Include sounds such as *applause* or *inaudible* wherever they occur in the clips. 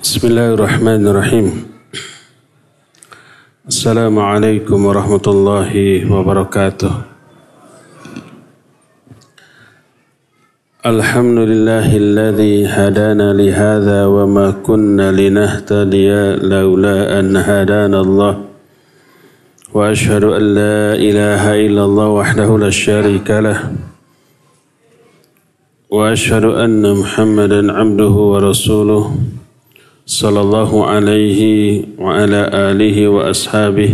بسم الله الرحمن الرحيم. السلام عليكم ورحمة الله وبركاته. الحمد لله الذي هدانا لهذا وما كنا لنهتدي لولا أن هدانا الله. وأشهد أن لا إله إلا الله وحده لا شريك له. وأشهد أن محمدا عبده ورسوله. صلى الله عليه وعلى آله وأصحابه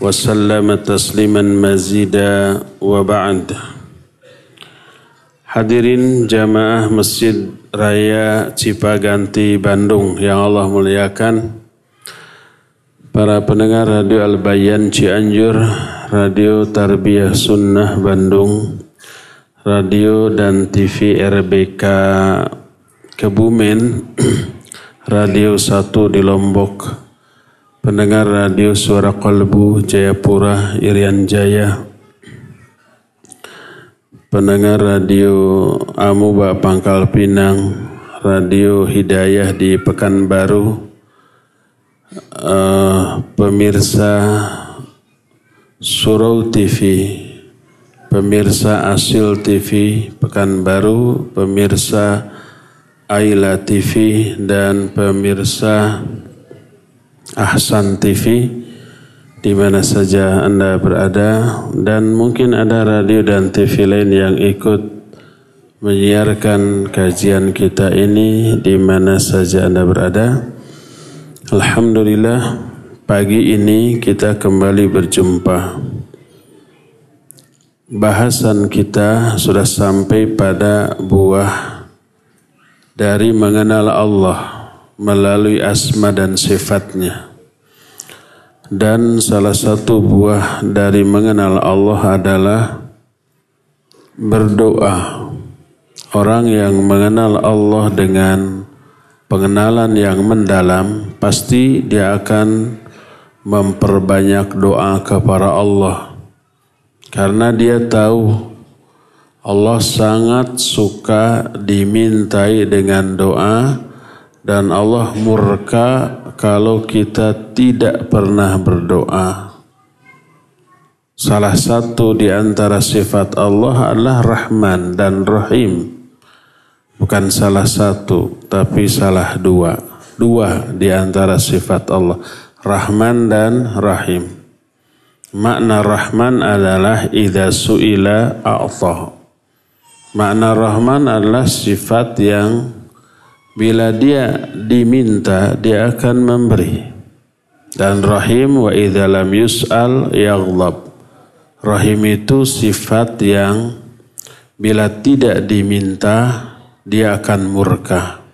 وسلم تسليما مزيدا وبعد Hadirin jamaah Masjid Raya Cipaganti Bandung yang Allah muliakan Para pendengar Radio Al-Bayan Cianjur Radio Tarbiyah Sunnah Bandung Radio dan TV RBK Kebumen *clears throat* Radio 1 di Lombok. Pendengar Radio Suara Kolbu Jayapura Irian Jaya. Pendengar radio Amuba Pangkal Pinang, radio Hidayah di Pekanbaru, uh, pemirsa Surau TV, pemirsa Asil TV Pekanbaru, pemirsa Aila TV dan pemirsa Ahsan TV di mana saja Anda berada dan mungkin ada radio dan TV lain yang ikut menyiarkan kajian kita ini di mana saja Anda berada. Alhamdulillah pagi ini kita kembali berjumpa. Bahasan kita sudah sampai pada buah dari mengenal Allah melalui asma dan sifatnya. Dan salah satu buah dari mengenal Allah adalah berdoa. Orang yang mengenal Allah dengan pengenalan yang mendalam, pasti dia akan memperbanyak doa kepada Allah. Karena dia tahu Allah sangat suka dimintai dengan doa dan Allah murka kalau kita tidak pernah berdoa. Salah satu di antara sifat Allah adalah Rahman dan Rahim. Bukan salah satu, tapi salah dua. Dua di antara sifat Allah. Rahman dan Rahim. Makna Rahman adalah idha su'ila a'tah. Makna Rahman adalah sifat yang bila dia diminta dia akan memberi. Dan rahim wa idza lam yus'al yaghlab rahim itu sifat yang bila tidak diminta dia akan murka.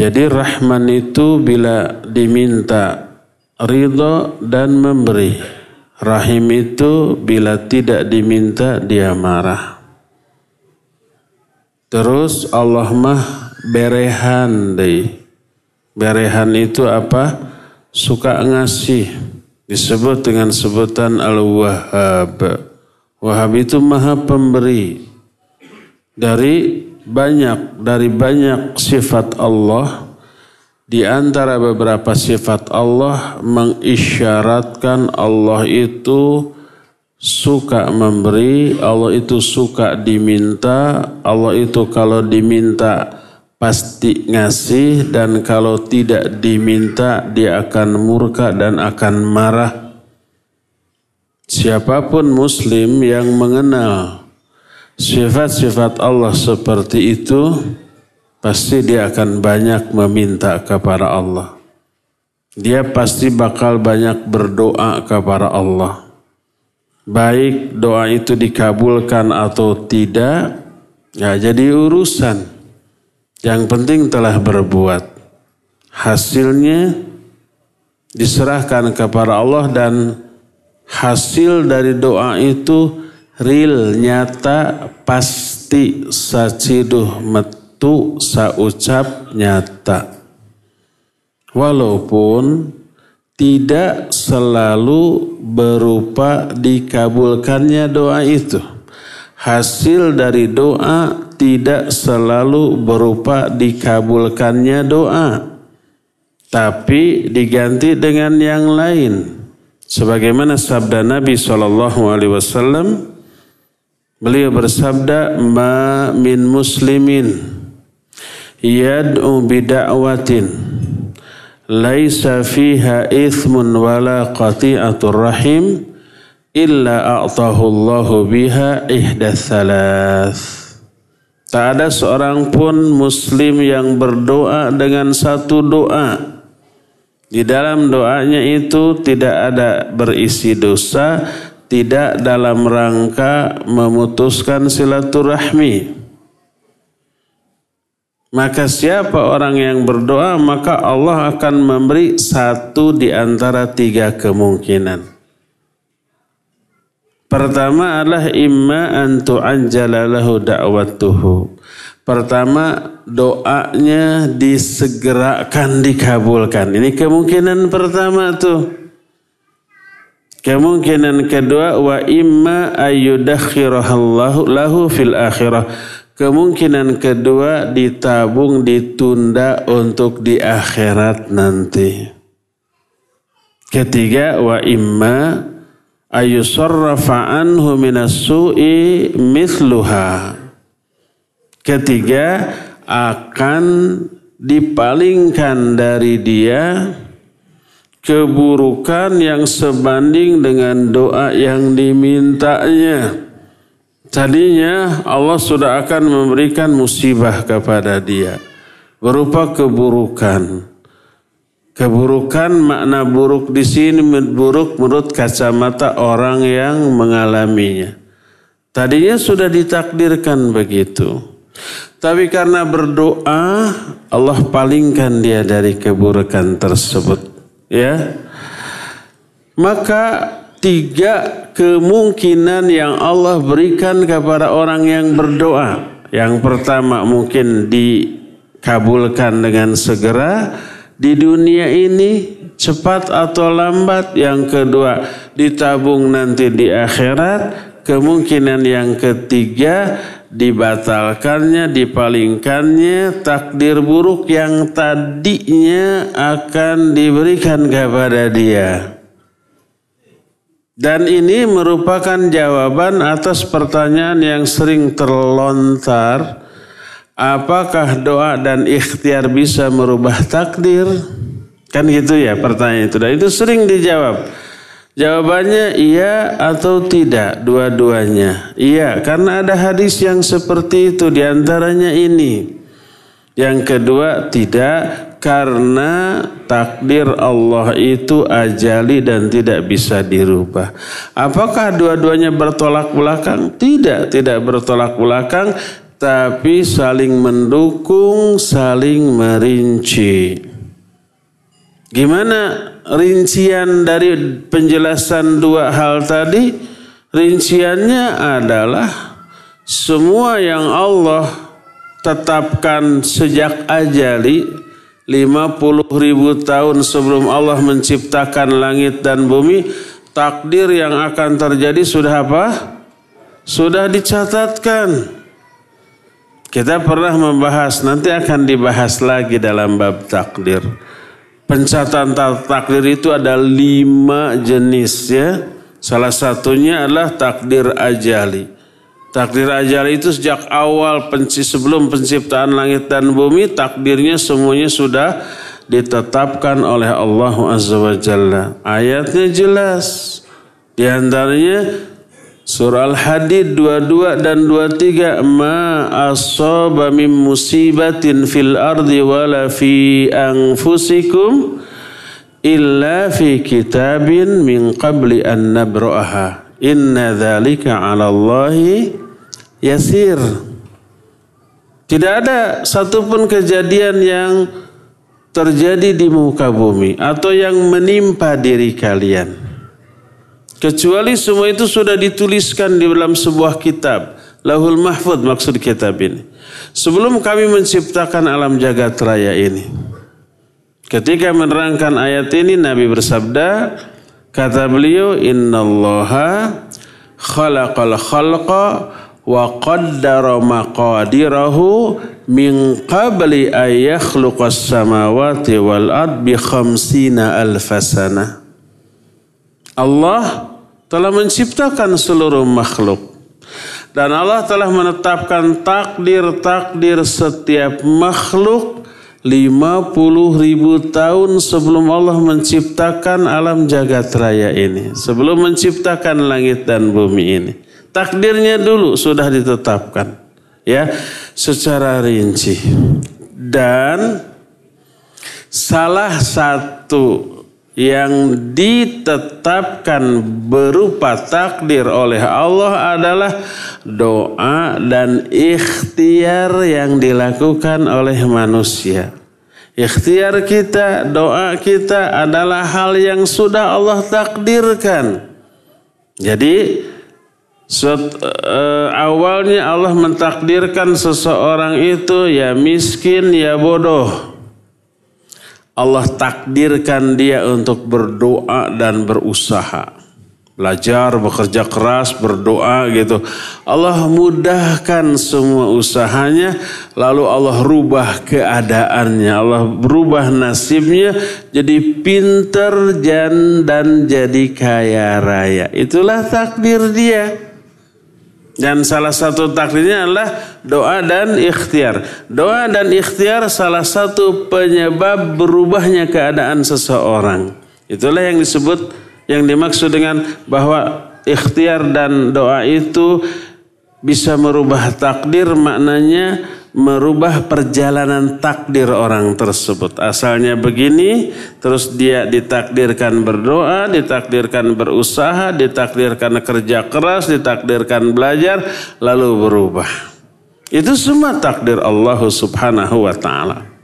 Jadi rahman itu bila diminta ridho dan memberi. Rahim itu bila tidak diminta dia marah terus Allah mah berehan deh. Berehan itu apa? Suka ngasih. Disebut dengan sebutan Al-Wahhab. Wahhab itu maha pemberi. Dari banyak, dari banyak sifat Allah. Di antara beberapa sifat Allah mengisyaratkan Allah itu suka memberi, Allah itu suka diminta, Allah itu kalau diminta pasti ngasih dan kalau tidak diminta dia akan murka dan akan marah. Siapa pun muslim yang mengenal sifat-sifat Allah seperti itu pasti dia akan banyak meminta kepada Allah. Dia pasti bakal banyak berdoa kepada Allah. Baik doa itu dikabulkan atau tidak, ya jadi urusan. Yang penting telah berbuat. Hasilnya diserahkan kepada Allah dan hasil dari doa itu real, nyata, pasti, saciduh, metu, saucap, nyata. Walaupun tidak selalu berupa dikabulkannya doa itu. hasil dari doa tidak selalu berupa dikabulkannya doa tapi diganti dengan yang lain sebagaimana sabda Nabi Shallallahu alaihi wasallam beliau bersabda ma min muslimin yad'u bida'watin laisa fiha ithmun wala qati'atur rahim illa a'tahu Allahu biha ihdath thalath Tak ada seorang pun muslim yang berdoa dengan satu doa di dalam doanya itu tidak ada berisi dosa, tidak dalam rangka memutuskan silaturahmi. Maka siapa orang yang berdoa maka Allah akan memberi satu di antara tiga kemungkinan. Pertama adalah imma antu anjala lahu da'watuhu. Pertama doanya disegerakan dikabulkan. Ini kemungkinan pertama tuh. Kemungkinan kedua wa imma ayyudakhirahallahu lahu fil akhirah. Kemungkinan kedua ditabung ditunda untuk di akhirat nanti. Ketiga wa imma ayusarrafa anhu mithluha Ketiga, akan dipalingkan dari dia keburukan yang sebanding dengan doa yang dimintanya. Tadinya Allah sudah akan memberikan musibah kepada dia berupa keburukan. Keburukan makna buruk di sini buruk menurut kacamata orang yang mengalaminya. Tadinya sudah ditakdirkan begitu. Tapi karena berdoa Allah palingkan dia dari keburukan tersebut. Ya. Maka tiga kemungkinan yang Allah berikan kepada orang yang berdoa. Yang pertama mungkin dikabulkan dengan segera di dunia ini cepat atau lambat. Yang kedua ditabung nanti di akhirat. Kemungkinan yang ketiga dibatalkannya, dipalingkannya takdir buruk yang tadinya akan diberikan kepada dia. Dan ini merupakan jawaban atas pertanyaan yang sering terlontar. Apakah doa dan ikhtiar bisa merubah takdir? Kan gitu ya pertanyaan itu. Dan itu sering dijawab. Jawabannya iya atau tidak dua-duanya. Iya karena ada hadis yang seperti itu di antaranya ini. Yang kedua tidak karena takdir Allah itu ajali dan tidak bisa dirubah. Apakah dua-duanya bertolak belakang? Tidak, tidak bertolak belakang tapi saling mendukung, saling merinci. Gimana rincian dari penjelasan dua hal tadi, rinciannya adalah semua yang Allah tetapkan sejak ajali 50 ribu tahun sebelum Allah menciptakan langit dan bumi, takdir yang akan terjadi sudah apa? Sudah dicatatkan. Kita pernah membahas, nanti akan dibahas lagi dalam bab takdir. Pencatatan takdir itu ada lima jenis ya. Salah satunya adalah takdir ajali. Takdir ajali itu sejak awal sebelum penciptaan langit dan bumi takdirnya semuanya sudah ditetapkan oleh Allah Azza wa Jalla. Ayatnya jelas. Di antaranya Surah Al-Hadid 22 dan 23 ma asaba min musibatin fil ardi wala fi anfusikum illa fi kitabin min qabli an nabra'aha inna dzalika yasir Tidak ada satupun kejadian yang terjadi di muka bumi atau yang menimpa diri kalian Kecuali semua itu sudah dituliskan di dalam sebuah kitab. Lahul Mahfud maksud kitab ini. Sebelum kami menciptakan alam jagat raya ini. Ketika menerangkan ayat ini Nabi bersabda, kata beliau, Inna allaha khalaqal khalqa wa qaddara maqadirahu min qabli an yakhluqas samawati wal ard bi khamsina alfasana. Allah telah menciptakan seluruh makhluk. Dan Allah telah menetapkan takdir-takdir setiap makhluk 50 ribu tahun sebelum Allah menciptakan alam jagat raya ini. Sebelum menciptakan langit dan bumi ini. Takdirnya dulu sudah ditetapkan. Ya, secara rinci. Dan salah satu yang ditetapkan berupa takdir oleh Allah adalah doa dan ikhtiar yang dilakukan oleh manusia. Ikhtiar kita, doa kita adalah hal yang sudah Allah takdirkan. Jadi uh, awalnya Allah mentakdirkan seseorang itu ya miskin ya bodoh. Allah takdirkan dia untuk berdoa dan berusaha. Belajar, bekerja keras, berdoa gitu. Allah mudahkan semua usahanya. Lalu Allah rubah keadaannya. Allah berubah nasibnya. Jadi pinter dan jadi kaya raya. Itulah takdir dia. Dan salah satu takdirnya adalah doa dan ikhtiar. Doa dan ikhtiar salah satu penyebab berubahnya keadaan seseorang. Itulah yang disebut, yang dimaksud dengan bahwa ikhtiar dan doa itu bisa merubah takdir maknanya merubah perjalanan takdir orang tersebut. Asalnya begini, terus dia ditakdirkan berdoa, ditakdirkan berusaha, ditakdirkan kerja keras, ditakdirkan belajar, lalu berubah. Itu semua takdir Allah Subhanahu wa taala.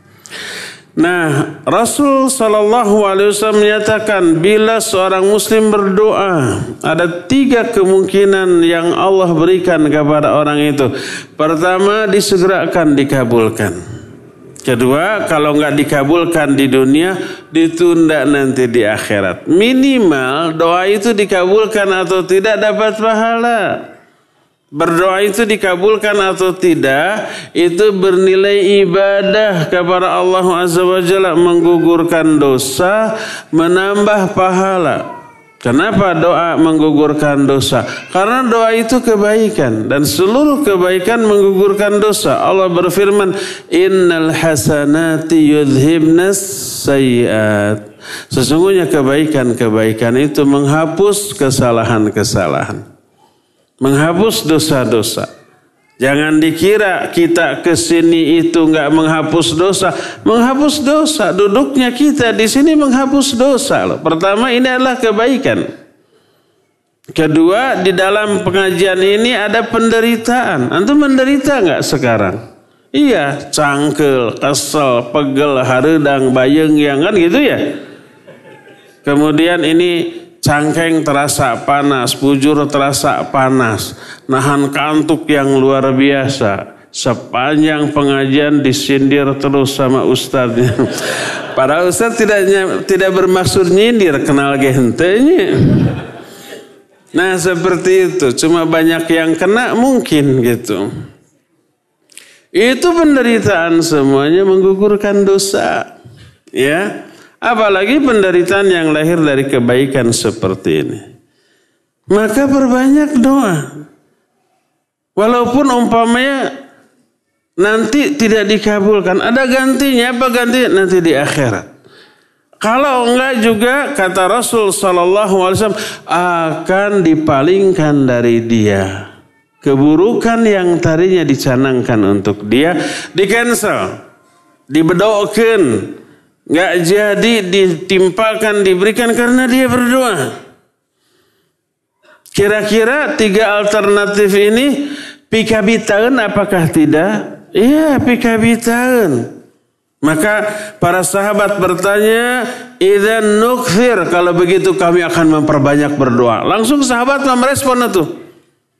Nah, Rasul Shallallahu Alaihi Wasallam menyatakan bila seorang Muslim berdoa ada tiga kemungkinan yang Allah berikan kepada orang itu. Pertama, disegerakan dikabulkan. Kedua, kalau nggak dikabulkan di dunia, ditunda nanti di akhirat. Minimal doa itu dikabulkan atau tidak dapat pahala. Berdoa itu dikabulkan atau tidak itu bernilai ibadah kepada Allah Azza wa Jalla menggugurkan dosa menambah pahala. Kenapa doa menggugurkan dosa? Karena doa itu kebaikan dan seluruh kebaikan menggugurkan dosa. Allah berfirman, "Innal hasanati yudhibnas sayiat." Sesungguhnya kebaikan-kebaikan itu menghapus kesalahan-kesalahan menghapus dosa-dosa. Jangan dikira kita ke sini itu nggak menghapus dosa, menghapus dosa. Duduknya kita di sini menghapus dosa. Loh. Pertama ini adalah kebaikan. Kedua di dalam pengajian ini ada penderitaan. Antum menderita nggak sekarang? Iya, cangkel, kesel, pegel, haredang, bayeng yang kan gitu ya. Kemudian ini Cangkeng terasa panas, bujur terasa panas, nahan kantuk yang luar biasa. Sepanjang pengajian disindir terus sama ustadznya. *laughs* Para ustadz tidak tidak bermaksud nyindir, kenal gentenya. Nah seperti itu, cuma banyak yang kena mungkin gitu. Itu penderitaan semuanya menggugurkan dosa. Ya, Apalagi penderitaan yang lahir dari kebaikan seperti ini. Maka perbanyak doa. Walaupun umpamanya nanti tidak dikabulkan. Ada gantinya apa ganti nanti di akhirat. Kalau enggak juga kata Rasul Sallallahu Alaihi Wasallam akan dipalingkan dari dia keburukan yang tadinya dicanangkan untuk dia di cancel, dibedokin, nggak jadi ditimpakan diberikan karena dia berdoa. Kira-kira tiga alternatif ini pikabitaun apakah tidak? Iya pikabitaun. Maka para sahabat bertanya, "Idzan nukfir." Kalau begitu kami akan memperbanyak berdoa. Langsung sahabat merespon itu.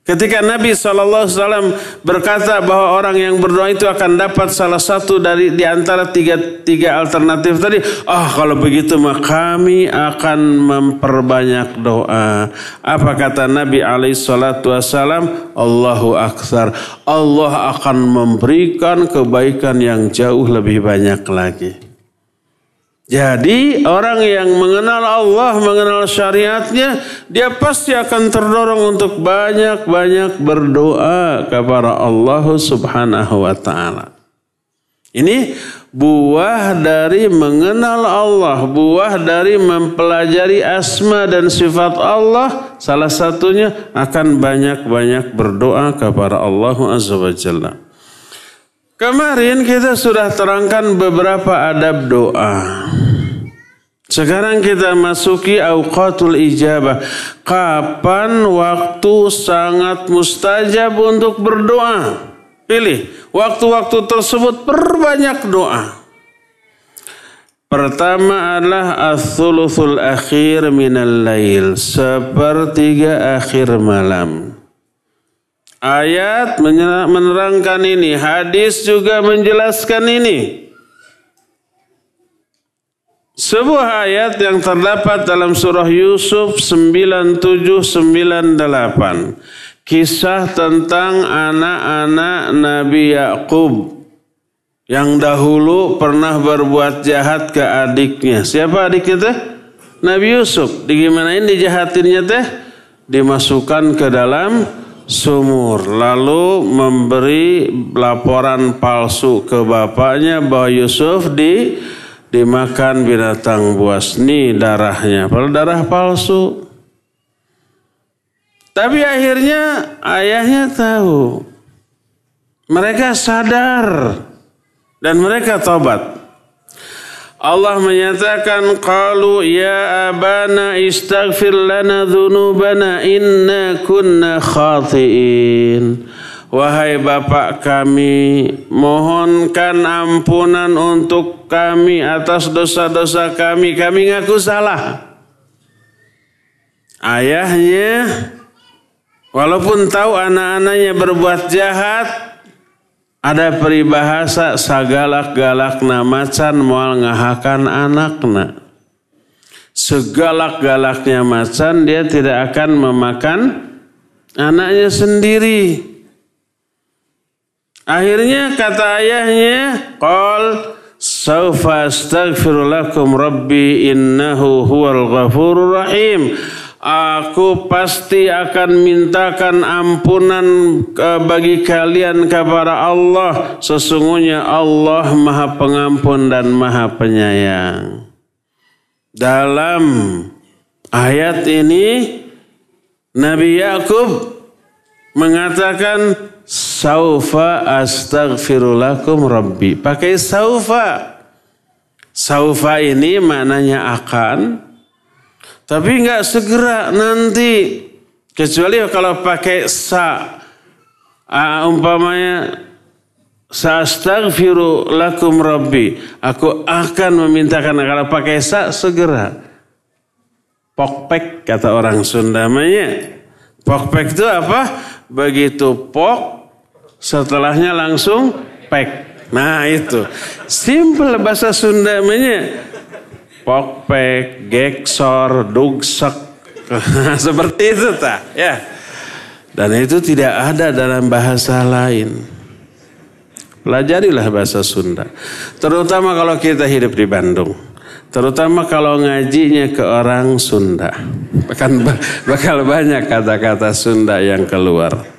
Ketika Nabi SAW berkata bahwa orang yang berdoa itu akan dapat salah satu dari di antara tiga, tiga alternatif tadi. Oh, kalau begitu maka kami akan memperbanyak doa. Apa kata Nabi SAW? Allahu Akbar. Allah akan memberikan kebaikan yang jauh lebih banyak lagi. Jadi orang yang mengenal Allah, mengenal syariatnya, dia pasti akan terdorong untuk banyak-banyak berdoa kepada Allah subhanahu wa ta'ala. Ini buah dari mengenal Allah, buah dari mempelajari asma dan sifat Allah, salah satunya akan banyak-banyak berdoa kepada Allah azza wa jalla. Kemarin kita sudah terangkan beberapa adab doa. Sekarang kita masuki awqatul ijabah. Kapan waktu sangat mustajab untuk berdoa? Pilih. Waktu-waktu tersebut perbanyak doa. Pertama adalah as-sulusul akhir minal lail. Sepertiga akhir malam. Ayat menerangkan ini, hadis juga menjelaskan ini. Sebuah ayat yang terdapat dalam surah Yusuf 9798. Kisah tentang anak-anak Nabi Yakub yang dahulu pernah berbuat jahat ke adiknya. Siapa adiknya teh? Nabi Yusuf. Digimanain dijahatinnya teh? Dimasukkan ke dalam sumur lalu memberi laporan palsu ke bapaknya bahwa Yusuf di dimakan binatang buas. Nih darahnya padahal darah palsu. Tapi akhirnya ayahnya tahu. Mereka sadar dan mereka tobat Allah menyatakan qalu ya abana istaghfir lana dhunubana inna kunna khatiin. Wahai bapak kami mohonkan ampunan untuk kami atas dosa-dosa kami. Kami ngaku salah. Ayahnya walaupun tahu anak-anaknya berbuat jahat ada peribahasa sagalak-galak macan moal ngahakan anakna. Segalak-galaknya macan dia tidak akan memakan anaknya sendiri. Akhirnya kata ayahnya, Qal saufa astaghfiru lakum rabbi innahu huwal ghafurur rahim. Aku pasti akan mintakan ampunan bagi kalian kepada Allah. Sesungguhnya Allah maha pengampun dan maha penyayang. Dalam ayat ini Nabi Yakub mengatakan saufa astaghfirulakum rabbi. Pakai saufa. Saufa ini maknanya akan tapi nggak segera nanti. Kecuali kalau pakai sa. Uh, umpamanya Sa'astaghfiru lakum rabbi. Aku akan memintakan kalau pakai sa segera. Pokpek kata orang Sunda namanya. Pokpek itu apa? Begitu pok setelahnya langsung pek. Nah itu. Simple bahasa Sunda namanya pokpek, geksor, dugsek. *laughs* Seperti itu tak? Ya. Dan itu tidak ada dalam bahasa lain. Pelajarilah bahasa Sunda. Terutama kalau kita hidup di Bandung. Terutama kalau ngajinya ke orang Sunda. Bahkan bakal banyak kata-kata Sunda yang keluar.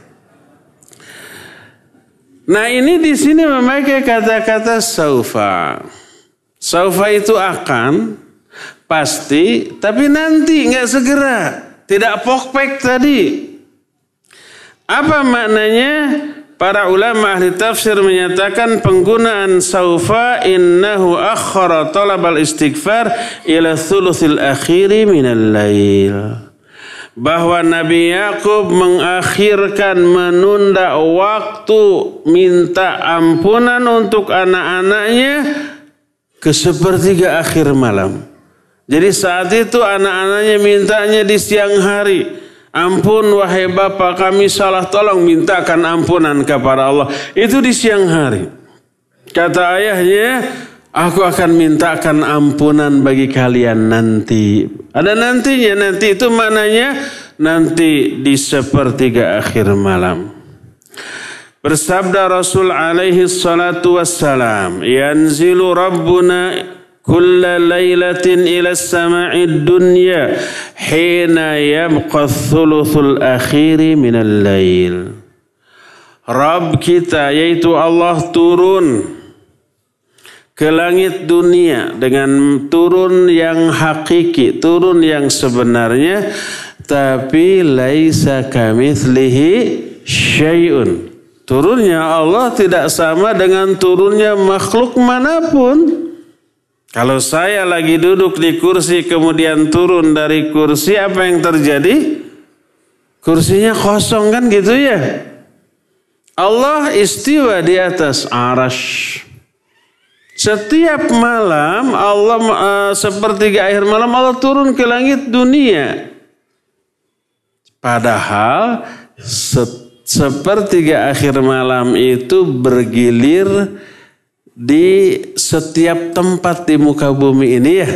Nah ini di sini memakai kata-kata saufa. Saufa itu akan pasti, tapi nanti nggak segera, tidak pokpek tadi. Apa maknanya? Para ulama ahli tafsir menyatakan penggunaan saufa innahu akhara talabal istighfar ila thuluthil akhiri minal lail bahwa Nabi Yakub mengakhirkan menunda waktu minta ampunan untuk anak-anaknya ke sepertiga akhir malam. Jadi saat itu anak-anaknya mintanya di siang hari. Ampun wahai Bapak kami salah tolong mintakan ampunan kepada Allah. Itu di siang hari. Kata ayahnya, aku akan mintakan ampunan bagi kalian nanti. Ada nantinya, nanti itu maknanya nanti di sepertiga akhir malam. Bersabda Rasul alaihi salatu wassalam, "Yanzilu Rabbuna kulla lailatin ila sama'i dunya hina yabqa thuluthul akhiri minal lail." Rabb kita yaitu Allah turun ke langit dunia dengan turun yang hakiki, turun yang sebenarnya tapi laisa kamitslihi syai'un Turunnya Allah tidak sama dengan turunnya makhluk mana pun. Kalau saya lagi duduk di kursi kemudian turun dari kursi apa yang terjadi? Kursinya kosong kan gitu ya? Allah istiwa di atas arash. Setiap malam Allah uh, sepertiga akhir malam Allah turun ke langit dunia. Padahal se sepertiga akhir malam itu bergilir di setiap tempat di muka bumi ini ya.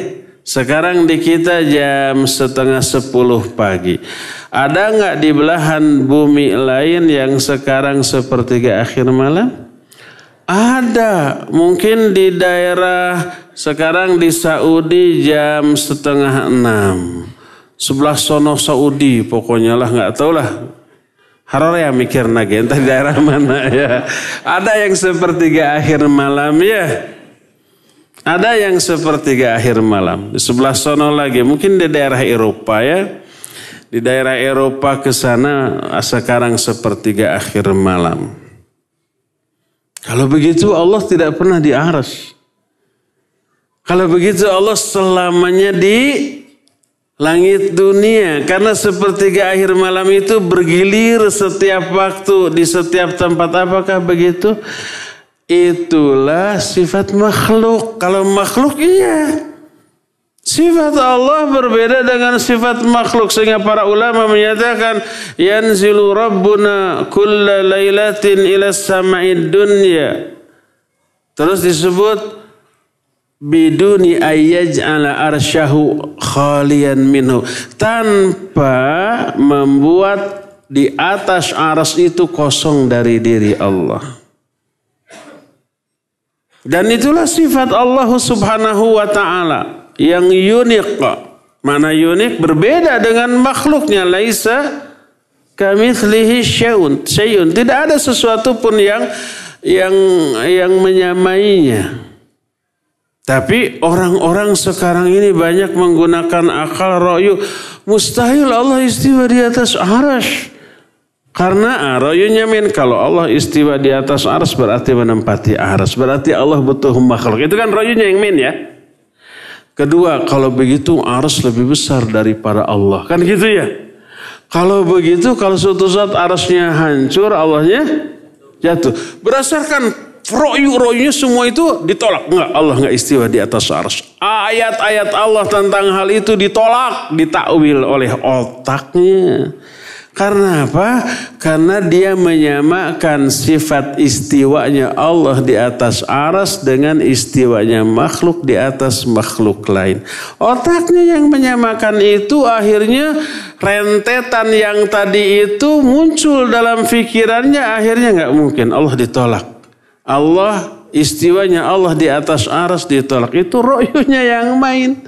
Sekarang di kita jam setengah sepuluh pagi. Ada nggak di belahan bumi lain yang sekarang sepertiga akhir malam? Ada. Mungkin di daerah sekarang di Saudi jam setengah enam. Sebelah sono Saudi pokoknya lah nggak tahu lah Haror ya mikir nage entah daerah mana ya. Ada yang sepertiga akhir malam ya. Ada yang sepertiga akhir malam. Di sebelah sono lagi mungkin di daerah Eropa ya. Di daerah Eropa ke sana sekarang sepertiga akhir malam. Kalau begitu Allah tidak pernah di aras. Kalau begitu Allah selamanya di langit dunia. Karena sepertiga akhir malam itu bergilir setiap waktu di setiap tempat. Apakah begitu? Itulah sifat makhluk. Kalau makhluk iya. Sifat Allah berbeda dengan sifat makhluk. Sehingga para ulama menyatakan yanzilu rabbuna kulla lailatin ila sama'id dunya. Terus disebut biduni ayyaj'ala arsyahu khalian minhu tanpa membuat di atas aras itu kosong dari diri Allah. Dan itulah sifat Allah subhanahu wa ta'ala yang unik. Mana unik berbeda dengan makhluknya. Laisa kamithlihi syai'un. Syai'un. Tidak ada sesuatu pun yang yang yang menyamainya. Tapi orang-orang sekarang ini banyak menggunakan akal royu. Mustahil Allah istiwa di atas arash. Karena royunya min kalau Allah istiwa di atas aras berarti menempati aras. Berarti Allah butuh makhluk. Itu kan royunya yang min ya. Kedua, kalau begitu aras lebih besar daripada Allah. Kan gitu ya. Kalau begitu, kalau suatu saat arasnya hancur, Allahnya jatuh. Berdasarkan Royu-royunya semua itu ditolak. Enggak, Allah enggak istiwa di atas ars. Ayat-ayat Allah tentang hal itu ditolak, ditakwil oleh otaknya. Karena apa? Karena dia menyamakan sifat istiwanya Allah di atas aras dengan istiwanya makhluk di atas makhluk lain. Otaknya yang menyamakan itu akhirnya rentetan yang tadi itu muncul dalam pikirannya akhirnya nggak mungkin Allah ditolak. Allah istiwanya Allah di atas aras ditolak. Itu royunya yang main.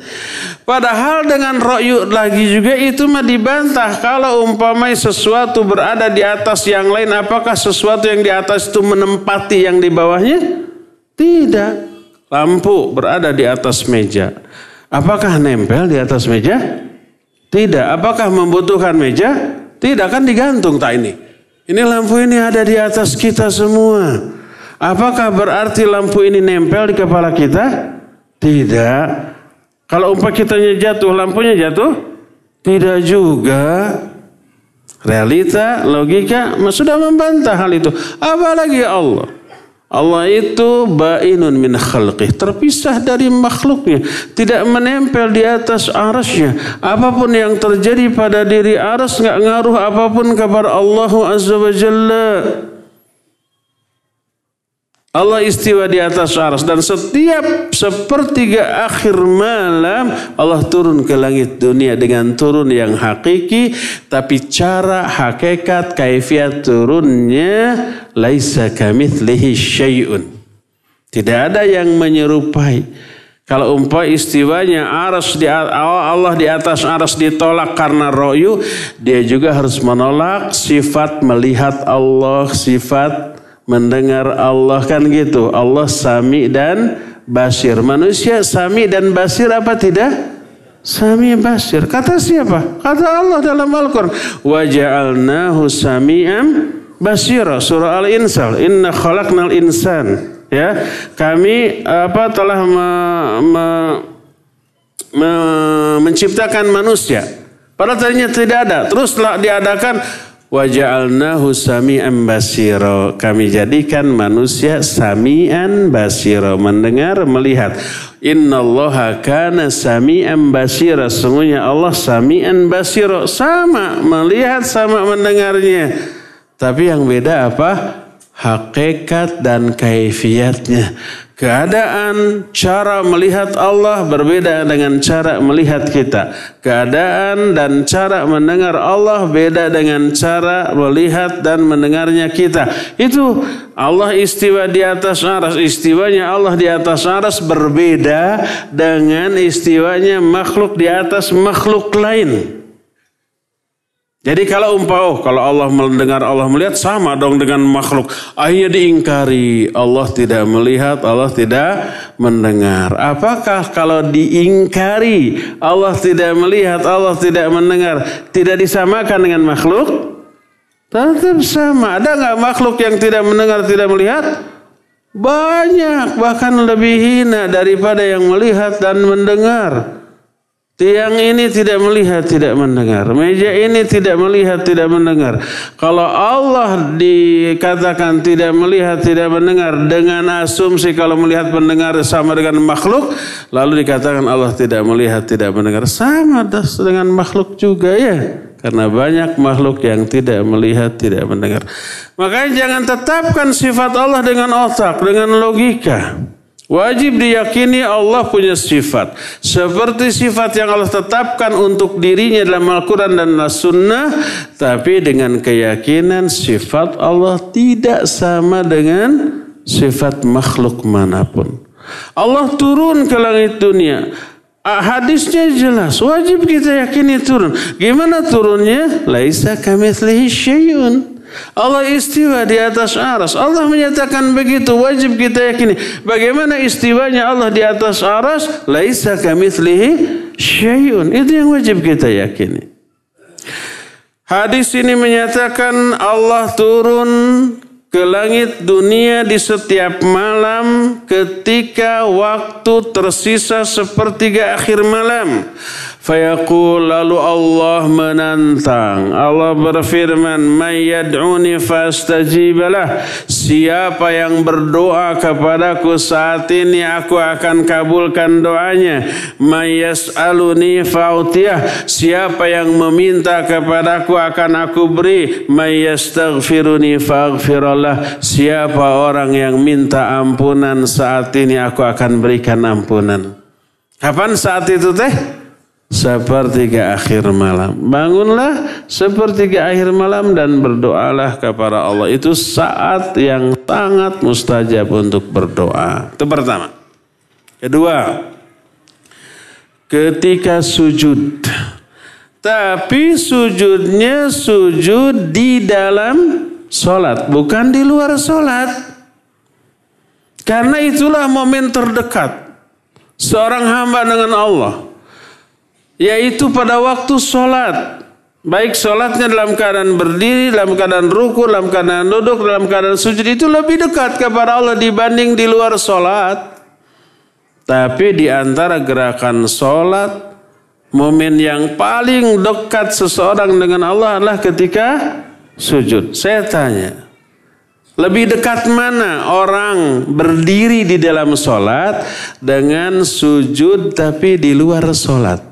Padahal dengan royu lagi juga itu mah dibantah. Kalau umpamai sesuatu berada di atas yang lain. Apakah sesuatu yang di atas itu menempati yang di bawahnya? Tidak. Lampu berada di atas meja. Apakah nempel di atas meja? Tidak. Apakah membutuhkan meja? Tidak kan digantung tak ini. Ini lampu ini ada di atas kita semua. Apakah berarti lampu ini nempel di kepala kita? Tidak. Kalau umpah kitanya jatuh, lampunya jatuh? Tidak juga. Realita, logika sudah membantah hal itu. Apalagi Allah. Allah itu bainun min khalqih, terpisah dari makhluknya, tidak menempel di atas arasnya. Apa pun yang terjadi pada diri aras nggak ngaruh apa pun kepada Allah Azza wa Jalla. Allah istiwa di atas aras dan setiap sepertiga akhir malam Allah turun ke langit dunia dengan turun yang hakiki tapi cara hakikat kaifiat turunnya laisa kamitslihi syai'un. Tidak ada yang menyerupai. Kalau umpah istiwanya aras di Allah di atas aras ditolak karena royu, dia juga harus menolak sifat melihat Allah, sifat mendengar Allah kan gitu. Allah sami dan basir. Manusia sami dan basir apa tidak? Sami basir. Kata siapa? Kata Allah dalam Al-Quran. Wa ja'alnahu sami'am basira. Surah Al-Insan. Inna khalaqnal insan. Ya, kami apa telah me, me, me, menciptakan manusia. Padahal tadinya tidak ada. Terus telah diadakan Waja'alnahu sami'an basiro. Kami jadikan manusia sami'an basiro. Mendengar, melihat. Inna allaha kana sami'an basiro. Sungguhnya Allah sami'an basiro. Sama melihat, sama mendengarnya. Tapi yang beda apa? Hakikat dan kaifiatnya. Keadaan cara melihat Allah berbeda dengan cara melihat kita. Keadaan dan cara mendengar Allah beda dengan cara melihat dan mendengarnya kita. Itu Allah istiwa di atas aras. Istiwanya Allah di atas aras berbeda dengan istiwanya makhluk di atas makhluk lain. Jadi kalau umpah, oh, kalau Allah mendengar, Allah melihat sama dong dengan makhluk. Akhirnya diingkari, Allah tidak melihat, Allah tidak mendengar. Apakah kalau diingkari, Allah tidak melihat, Allah tidak mendengar, tidak disamakan dengan makhluk? Tetap sama. Ada nggak makhluk yang tidak mendengar, tidak melihat? Banyak, bahkan lebih hina daripada yang melihat dan mendengar. Tiang ini tidak melihat, tidak mendengar. Meja ini tidak melihat, tidak mendengar. Kalau Allah dikatakan tidak melihat, tidak mendengar dengan asumsi kalau melihat mendengar sama dengan makhluk, lalu dikatakan Allah tidak melihat, tidak mendengar sama dengan makhluk juga ya. Karena banyak makhluk yang tidak melihat, tidak mendengar. Makanya jangan tetapkan sifat Allah dengan otak, dengan logika. Wajib diyakini Allah punya sifat. Seperti sifat yang Allah tetapkan untuk dirinya dalam Al-Quran dan As-Sunnah. Tapi dengan keyakinan sifat Allah tidak sama dengan sifat makhluk mana pun. Allah turun ke langit dunia. Ah, hadisnya jelas, wajib kita yakini turun. Gimana turunnya? Laisa kamitslihi syai'un. Allah istiwa di atas aras. Allah menyatakan begitu. Wajib kita yakini. Bagaimana istiwanya Allah di atas aras? Laisa kamithlihi syai'un. Itu yang wajib kita yakini. Hadis ini menyatakan Allah turun ke langit dunia di setiap malam ketika waktu tersisa sepertiga akhir malam. Fayaqul lalu Allah menantang. Allah berfirman, "May yad'uni fastajibalah." Siapa yang berdoa kepadaku saat ini aku akan kabulkan doanya. May yas'aluni fautiyah. Siapa yang meminta kepadaku akan aku beri. May yastaghfiruni faghfirallah. Siapa orang yang minta ampunan saat ini aku akan berikan ampunan. Kapan saat itu teh? Sepertiga akhir malam. Bangunlah sepertiga akhir malam dan berdoalah kepada Allah. Itu saat yang sangat mustajab untuk berdoa. Itu pertama. Kedua, ketika sujud. Tapi sujudnya sujud di dalam sholat, bukan di luar sholat. Karena itulah momen terdekat seorang hamba dengan Allah yaitu pada waktu sholat. Baik sholatnya dalam keadaan berdiri, dalam keadaan ruku, dalam keadaan duduk, dalam keadaan sujud itu lebih dekat kepada Allah dibanding di luar sholat. Tapi di antara gerakan sholat, momen yang paling dekat seseorang dengan Allah adalah ketika sujud. Saya tanya, Lebih dekat mana orang berdiri di dalam sholat dengan sujud tapi di luar sholat?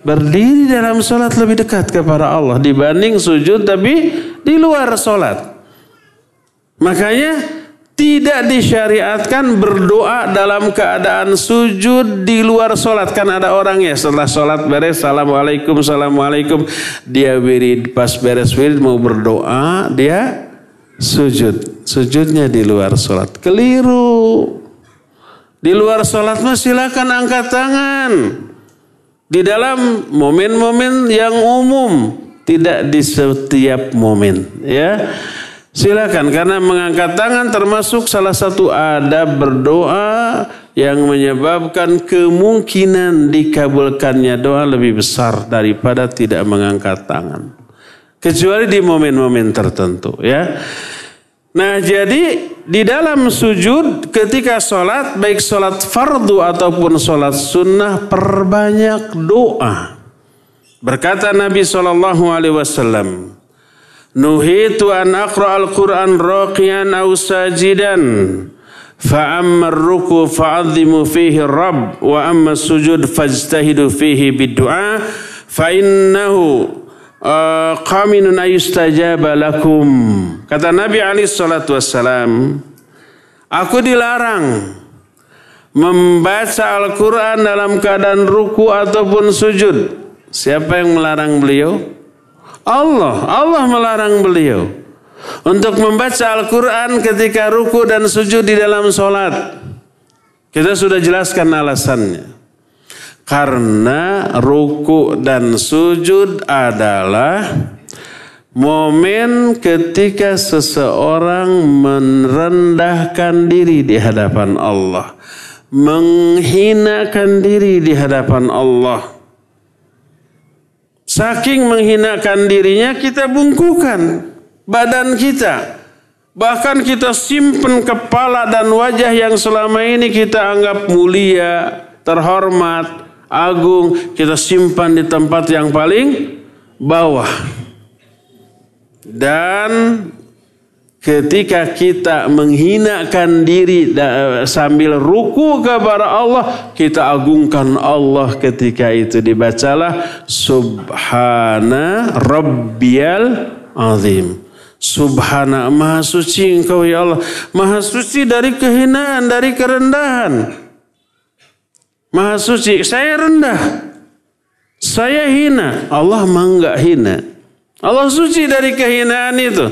Berdiri dalam sholat lebih dekat kepada Allah dibanding sujud tapi di luar sholat. Makanya tidak disyariatkan berdoa dalam keadaan sujud di luar sholat. Kan ada orang ya setelah sholat beres, Assalamualaikum, Assalamualaikum. Dia wirid, pas beres wirid mau berdoa, dia sujud. Sujudnya di luar sholat. Keliru. Di luar sholat mah silakan angkat tangan. Di dalam momen-momen yang umum. Tidak di setiap momen. Ya. Silakan karena mengangkat tangan termasuk salah satu adab berdoa yang menyebabkan kemungkinan dikabulkannya doa lebih besar daripada tidak mengangkat tangan kecuali di momen-momen tertentu ya. Nah jadi di dalam sujud ketika sholat baik sholat fardu ataupun sholat sunnah perbanyak doa. Berkata Nabi Shallallahu Alaihi Wasallam, Nuhitu an aqra al-Quran raqiyan aw sajidan. Fa'amma ruku fa'adhimu fihi rabb wa amma sujud fajtahidu fihi bid-du'a fa innahu qaminun ayustajaba lakum. Kata Nabi Ali salatu wassalam, aku dilarang membaca Al-Quran dalam keadaan ruku ataupun sujud. Siapa yang melarang beliau? Allah. Allah melarang beliau. Untuk membaca Al-Quran ketika ruku dan sujud di dalam sholat. Kita sudah jelaskan alasannya. Karena ruku dan sujud adalah momen ketika seseorang merendahkan diri di hadapan Allah. Menghinakan diri di hadapan Allah. Saking menghinakan dirinya kita bungkukan badan kita. Bahkan kita simpen kepala dan wajah yang selama ini kita anggap mulia, terhormat, agung kita simpan di tempat yang paling bawah. Dan ketika kita menghinakan diri sambil ruku kepada Allah, kita agungkan Allah ketika itu dibacalah Subhana Rabbiyal Azim. Subhana Maha Suci Engkau ya Allah. Maha Suci dari kehinaan, dari kerendahan. Maha suci, saya rendah. Saya hina. Allah enggak hina. Allah suci dari kehinaan itu.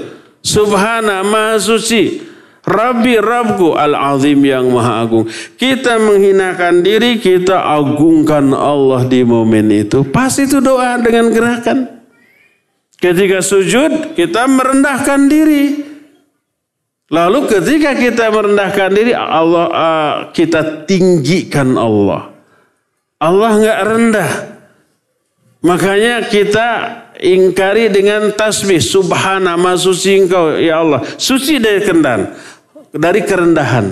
Subhana maha suci. Rabbi Rabbku al-azim yang maha agung. Kita menghinakan diri, kita agungkan Allah di momen itu. Pas itu doa dengan gerakan. Ketika sujud, kita merendahkan diri. Lalu ketika kita merendahkan diri, Allah uh, kita tinggikan Allah. Allah nggak rendah. Makanya kita ingkari dengan tasbih subhana ma suci engkau ya Allah. Suci dari kerendahan. Dari kerendahan.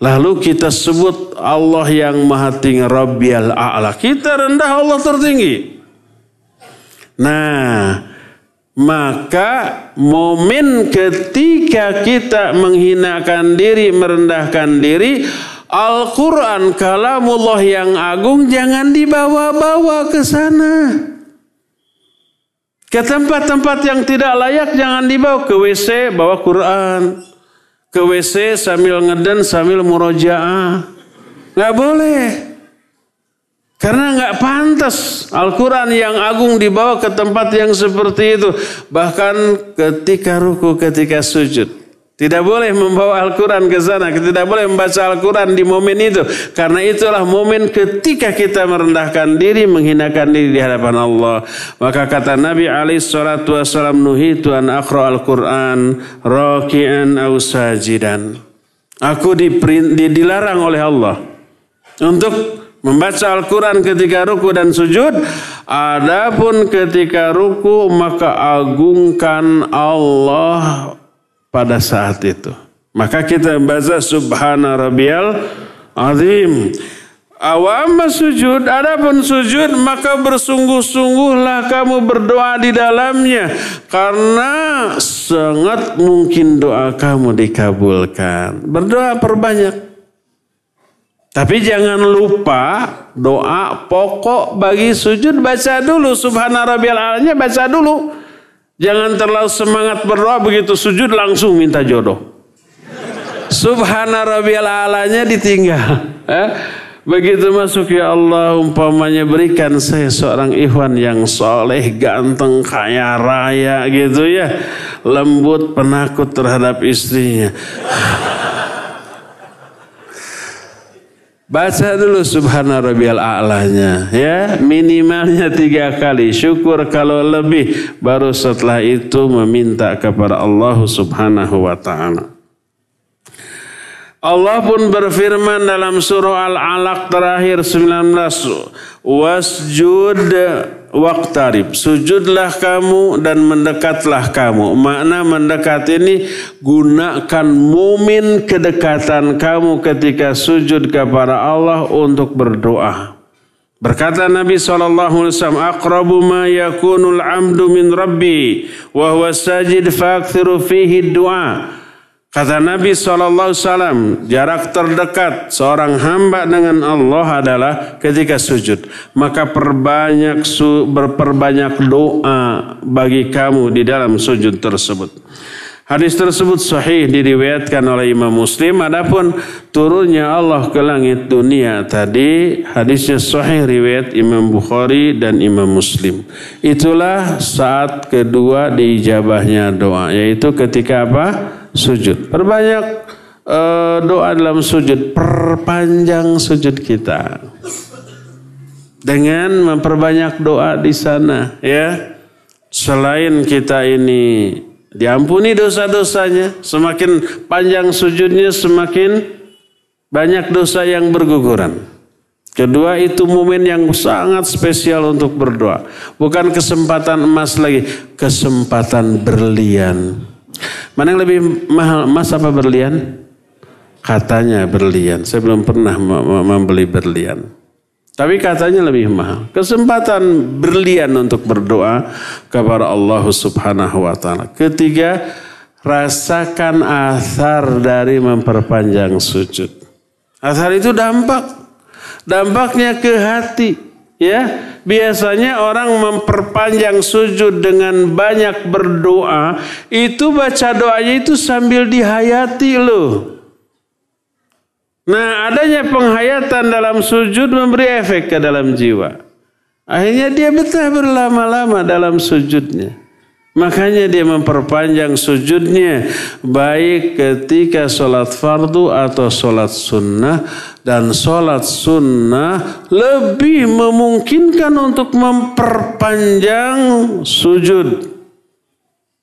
Lalu kita sebut Allah yang maha tinggi Rabbiyal A'la. Kita rendah Allah tertinggi. Nah, maka momen ketika kita menghinakan diri, merendahkan diri, Al-Quran kalamullah yang agung jangan dibawa-bawa ke sana. Ke tempat-tempat yang tidak layak jangan dibawa ke WC bawa Quran. Ke WC sambil ngeden sambil murojaah. Nggak boleh. Karena nggak pantas Al-Quran yang agung dibawa ke tempat yang seperti itu. Bahkan ketika ruku, ketika sujud. Tidak boleh membawa Al-Quran ke sana. Tidak boleh membaca Al-Quran di momen itu. Karena itulah momen ketika kita merendahkan diri, menghinakan diri di hadapan Allah. Maka kata Nabi alaihi salatu wassalam nuhitu an akhra Al-Quran raki'an au sajidan. Aku dilarang oleh Allah untuk Membaca Al-Quran ketika ruku dan sujud. Adapun ketika ruku maka agungkan Allah pada saat itu. Maka kita membaca Subhana Rabbiyal Azim. Awam sujud, adapun sujud maka bersungguh-sungguhlah kamu berdoa di dalamnya karena sangat mungkin doa kamu dikabulkan. Berdoa perbanyak. Tapi jangan lupa doa pokok bagi sujud baca dulu subhana rabbiyal baca dulu. Jangan terlalu semangat berdoa begitu sujud langsung minta jodoh. Subhana rabbiyal ditinggal. *laughs* Eh? Begitu masuk ya Allah umpamanya berikan saya seorang ikhwan yang soleh, ganteng, kaya raya gitu ya. Lembut, penakut terhadap istrinya. Baca dulu subhana rabbiyal a'lanya ya. Minimalnya tiga kali. Syukur kalau lebih. Baru setelah itu meminta kepada Allah subhanahu wa ta'ala. Allah pun berfirman dalam surah Al-Alaq terakhir 19 wasjud waqtarib sujudlah kamu dan mendekatlah kamu makna mendekat ini gunakan mumin kedekatan kamu ketika sujud kepada Allah untuk berdoa Berkata Nabi SAW, Aqrabu ma yakunul amdu min rabbi, wa huwa sajid fa'akthiru fihi du'a. Kata Nabi SAW, jarak terdekat seorang hamba dengan Allah adalah ketika sujud. Maka perbanyak su, berperbanyak doa bagi kamu di dalam sujud tersebut. Hadis tersebut sahih diriwayatkan oleh Imam Muslim. Adapun turunnya Allah ke langit dunia tadi hadisnya sahih riwayat Imam Bukhari dan Imam Muslim. Itulah saat kedua diijabahnya doa yaitu ketika apa? Sujud. Perbanyak uh, doa dalam sujud, perpanjang sujud kita. Dengan memperbanyak doa di sana, ya. Selain kita ini diampuni dosa-dosanya, semakin panjang sujudnya semakin banyak dosa yang berguguran. Kedua itu momen yang sangat spesial untuk berdoa. Bukan kesempatan emas lagi, kesempatan berlian. Mana yang lebih mahal, emas apa berlian? Katanya berlian. Saya belum pernah membeli berlian. Tapi katanya lebih mahal. Kesempatan berlian untuk berdoa kepada Allah Subhanahu wa taala. Ketiga, rasakan asar dari memperpanjang sujud. Asar itu dampak. Dampaknya ke hati. Ya, biasanya orang memperpanjang sujud dengan banyak berdoa, itu baca doanya itu sambil dihayati loh. Nah, adanya penghayatan dalam sujud memberi efek ke dalam jiwa. Akhirnya dia betah berlama-lama dalam sujudnya. Makanya dia memperpanjang sujudnya baik ketika sholat fardu atau sholat sunnah dan sholat sunnah lebih memungkinkan untuk memperpanjang sujud.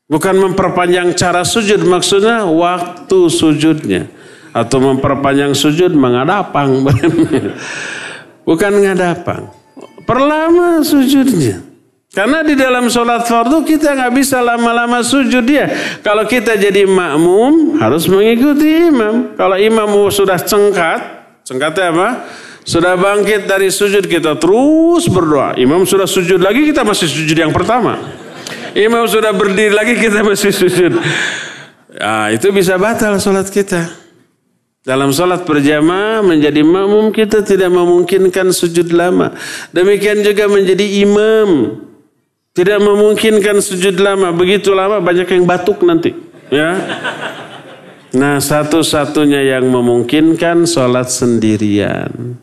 Bukan memperpanjang cara sujud maksudnya waktu sujudnya. Atau memperpanjang sujud mengadapang. *laughs* Bukan ngadapang. Perlama sujudnya. Karena di dalam sholat fardu kita nggak bisa lama-lama sujud dia. Kalau kita jadi makmum harus mengikuti imam. Kalau imam sudah cengkat, cengkatnya apa? Sudah bangkit dari sujud kita terus berdoa. Imam sudah sujud lagi kita masih sujud yang pertama. Imam sudah berdiri lagi kita masih sujud. Nah, itu bisa batal sholat kita. Dalam sholat berjamaah menjadi makmum kita tidak memungkinkan sujud lama. Demikian juga menjadi imam tidak memungkinkan sujud lama. Begitu lama banyak yang batuk nanti. Ya. Nah satu-satunya yang memungkinkan sholat sendirian.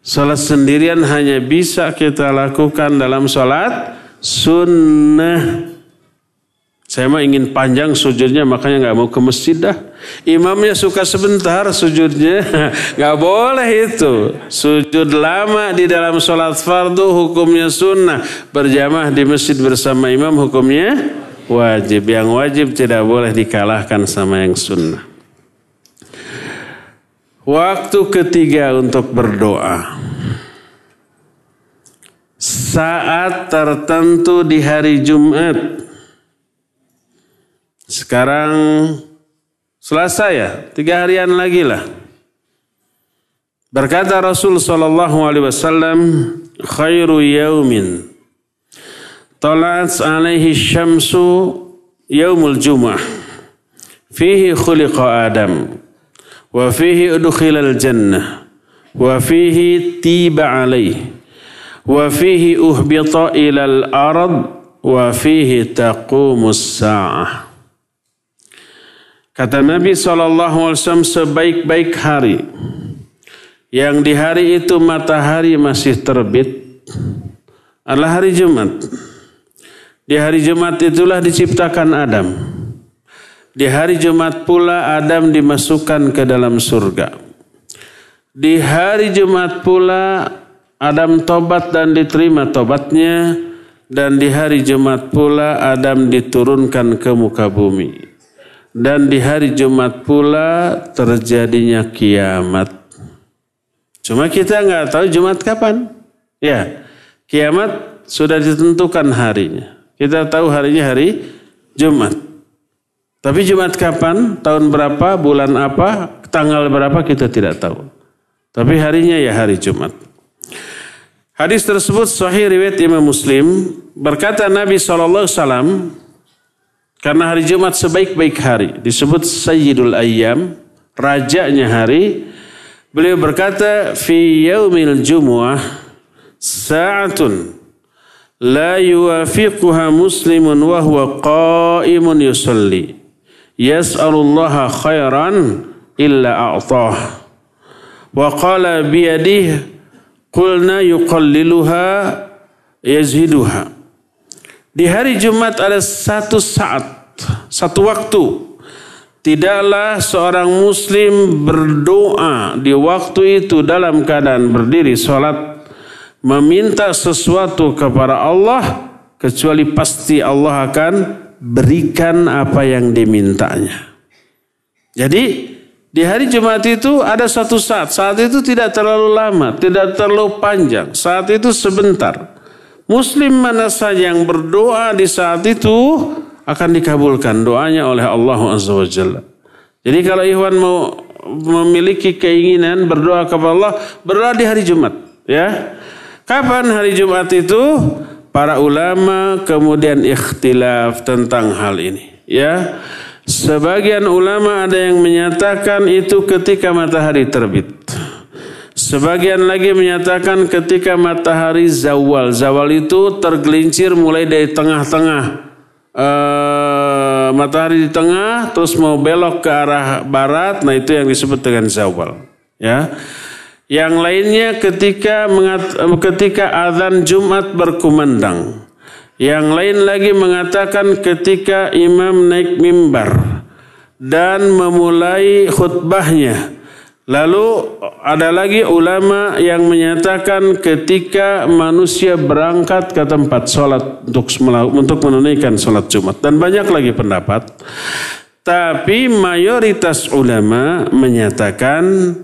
Sholat sendirian hanya bisa kita lakukan dalam sholat sunnah. Saya mah ingin panjang sujudnya makanya nggak mau ke masjid dah. Imamnya suka sebentar sujudnya, *laughs* nggak boleh itu. Sujud lama di dalam sholat fardu hukumnya sunnah. Berjamaah di masjid bersama imam hukumnya wajib. Yang wajib tidak boleh dikalahkan sama yang sunnah. Waktu ketiga untuk berdoa. Saat tertentu di hari Jumat sekarang Selasa ya, tiga harian lagi lah. Berkata Rasul sallallahu alaihi wasallam, "Khairu yaumin tala'at alaihi syamsu yaumul jum'ah. Fihi khuliqa Adam wa fihi udkhilal jannah wa fihi tiba alaihi wa fihi uhbita ilal ard wa fihi taqumus sa'ah." Kata Nabi SAW sebaik-baik hari yang di hari itu matahari masih terbit adalah hari Jumat. Di hari Jumat itulah diciptakan Adam. Di hari Jumat pula Adam dimasukkan ke dalam surga. Di hari Jumat pula Adam tobat dan diterima tobatnya dan di hari Jumat pula Adam diturunkan ke muka bumi. Dan di hari Jumat pula terjadinya kiamat. Cuma kita nggak tahu Jumat kapan. Ya, kiamat sudah ditentukan harinya. Kita tahu harinya hari Jumat. Tapi Jumat kapan, tahun berapa, bulan apa, tanggal berapa kita tidak tahu. Tapi harinya ya hari Jumat. Hadis tersebut sahih riwayat Imam Muslim berkata Nabi SAW karena hari Jumat sebaik-baik hari disebut Sayyidul Ayyam rajanya hari Beliau berkata, "Fi yaumil jumu'ah sa'atun la yuwafiquha muslimun wa huwa qa'imun yusalli. Yas'alullaha khairan illa a'tah." Wa qala biyadihi qulna yuqalliluha yazhiduha. Di hari Jumat ada satu saat, satu waktu Tidaklah seorang muslim berdoa di waktu itu dalam keadaan berdiri sholat meminta sesuatu kepada Allah kecuali pasti Allah akan berikan apa yang dimintanya. Jadi di hari Jumat itu ada satu saat, saat itu tidak terlalu lama, tidak terlalu panjang, saat itu sebentar. Muslim mana saja yang berdoa di saat itu akan dikabulkan doanya oleh Allah Azza wa Jalla. Jadi kalau Ikhwan mau memiliki keinginan berdoa kepada Allah, berdoa di hari Jumat, ya. Kapan hari Jumat itu? Para ulama kemudian ikhtilaf tentang hal ini, ya. Sebagian ulama ada yang menyatakan itu ketika matahari terbit. Sebagian lagi menyatakan ketika matahari zawal. Zawal itu tergelincir mulai dari tengah-tengah. Uh, matahari di tengah terus mau belok ke arah barat. Nah itu yang disebut dengan zawal. Ya. Yang lainnya ketika mengat, ketika azan Jumat berkumandang. Yang lain lagi mengatakan ketika imam naik mimbar dan memulai khutbahnya Lalu ada lagi ulama yang menyatakan ketika manusia berangkat ke tempat sholat untuk untuk menunaikan sholat Jumat. Dan banyak lagi pendapat. Tapi mayoritas ulama menyatakan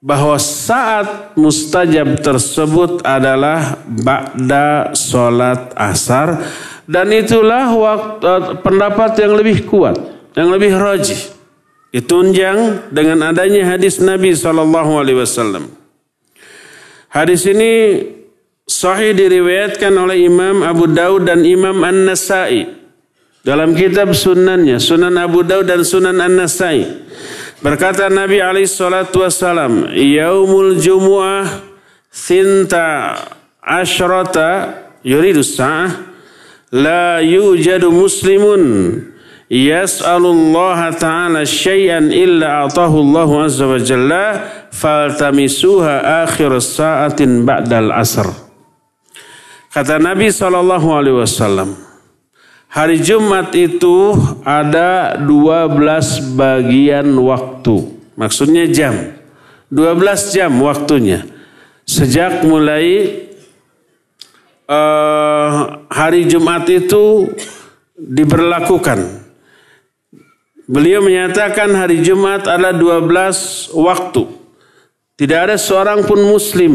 bahwa saat mustajab tersebut adalah ba'da sholat asar. Dan itulah waktu, pendapat yang lebih kuat, yang lebih rajih ditunjang dengan adanya hadis Nabi Shallallahu Alaihi Wasallam. Hadis ini sahih diriwayatkan oleh Imam Abu Daud dan Imam An Nasai dalam kitab Sunannya, Sunan Abu Daud dan Sunan An Nasai. Berkata Nabi alaihi salatu wasallam, "Yaumul Jumu'ah sinta asyrata yuridu sa'ah la yujadu muslimun yas'alullaha ta'ala syai'an illa atahu Allah azza wa jalla faltamisuha akhir sa'atin ba'dal asr. Kata Nabi sallallahu alaihi wasallam, hari Jumat itu ada 12 bagian waktu. Maksudnya jam. 12 jam waktunya. Sejak mulai uh, hari Jumat itu diberlakukan Beliau menyatakan hari Jumat adalah 12 waktu. Tidak ada seorang pun muslim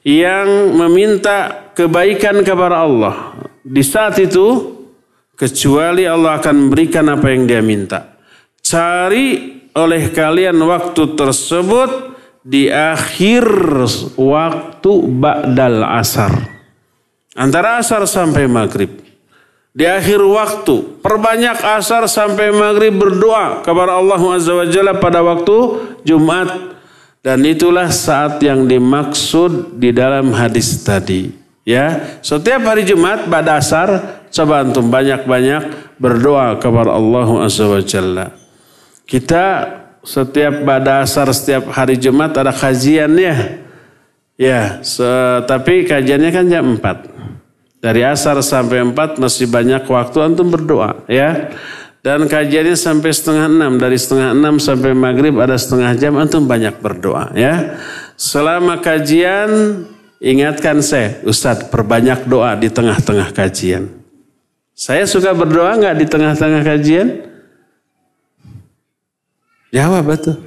yang meminta kebaikan kepada Allah di saat itu kecuali Allah akan memberikan apa yang dia minta. Cari oleh kalian waktu tersebut di akhir waktu ba'dal asar. Antara asar sampai maghrib. Di akhir waktu, perbanyak asar sampai maghrib berdoa kepada Allah Azza wa Jalla pada waktu Jumat. Dan itulah saat yang dimaksud di dalam hadis tadi. Ya, setiap hari Jumat pada asar, coba antum banyak-banyak berdoa kepada Allah Azza wa Jalla. Kita setiap pada asar setiap hari Jumat ada kajiannya. Ya, se tapi kajiannya kan jam 4. Dari asar sampai 4 masih banyak waktu antum berdoa ya. Dan kajiannya sampai setengah enam. Dari setengah enam sampai maghrib ada setengah jam antum banyak berdoa ya. Selama kajian ingatkan saya Ustadz perbanyak doa di tengah-tengah kajian. Saya suka berdoa nggak di tengah-tengah kajian? Jawab betul.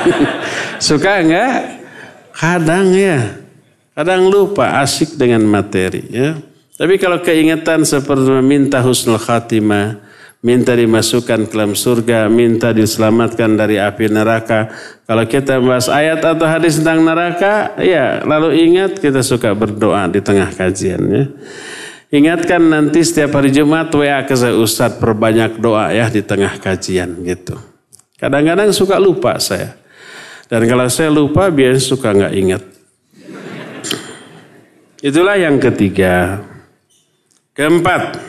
*laughs* suka nggak? Kadang ya. Kadang lupa asik dengan materi ya. Tapi kalau keingetan seperti meminta husnul khatimah, minta dimasukkan ke dalam surga, minta diselamatkan dari api neraka. Kalau kita bahas ayat atau hadis tentang neraka, ya lalu ingat kita suka berdoa di tengah kajian ya. Ingatkan nanti setiap hari Jumat WA ke saya Ustadz perbanyak doa ya di tengah kajian gitu. Kadang-kadang suka lupa saya. Dan kalau saya lupa biasanya suka nggak ingat. Itulah yang ketiga. Keempat.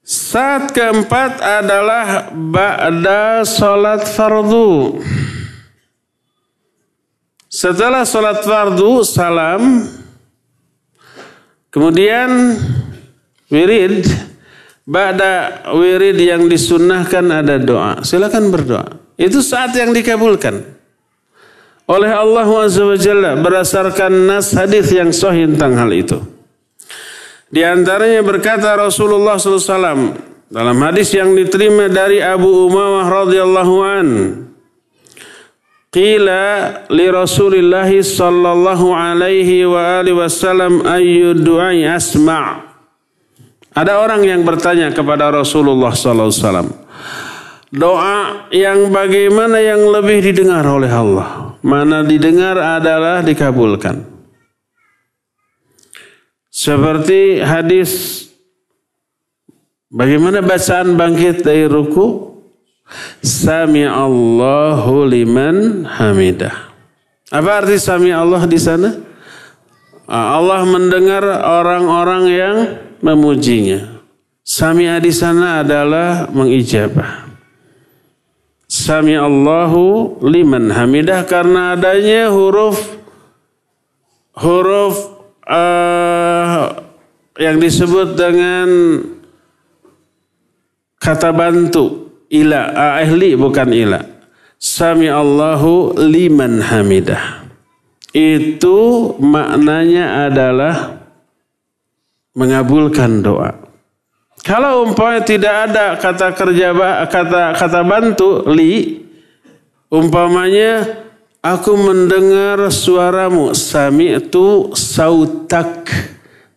Saat keempat adalah ba'da salat fardu. Setelah salat fardu salam kemudian wirid ba'da wirid yang disunnahkan ada doa. Silakan berdoa. Itu saat yang dikabulkan oleh Allah SWT berdasarkan nas hadis yang sahih tentang hal itu. Di antaranya berkata Rasulullah SAW dalam hadis yang diterima dari Abu Umamah radhiyallahu an. Qila li Rasulillah sallallahu alaihi wa alihi wasallam ayyu du'ai asma'. Ada orang yang bertanya kepada Rasulullah sallallahu alaihi wasallam, doa yang bagaimana yang lebih didengar oleh Allah? Mana didengar adalah dikabulkan. Seperti hadis bagaimana bacaan bangkit dari ruku? Sami Allahu liman hamidah. Apa arti sami Allah di sana? Ah, Allah mendengar orang-orang yang memujinya. Sami'a di sana adalah mengijabah. Sami Allahu liman hamidah. Karena adanya huruf huruf uh, yang disebut dengan kata bantu. Ila ahli bukan ila. Sami Allahu liman hamidah. Itu maknanya adalah mengabulkan doa kalau umpamanya tidak ada kata kerja kata kata bantu li umpamanya aku mendengar suaramu sami itu sautak.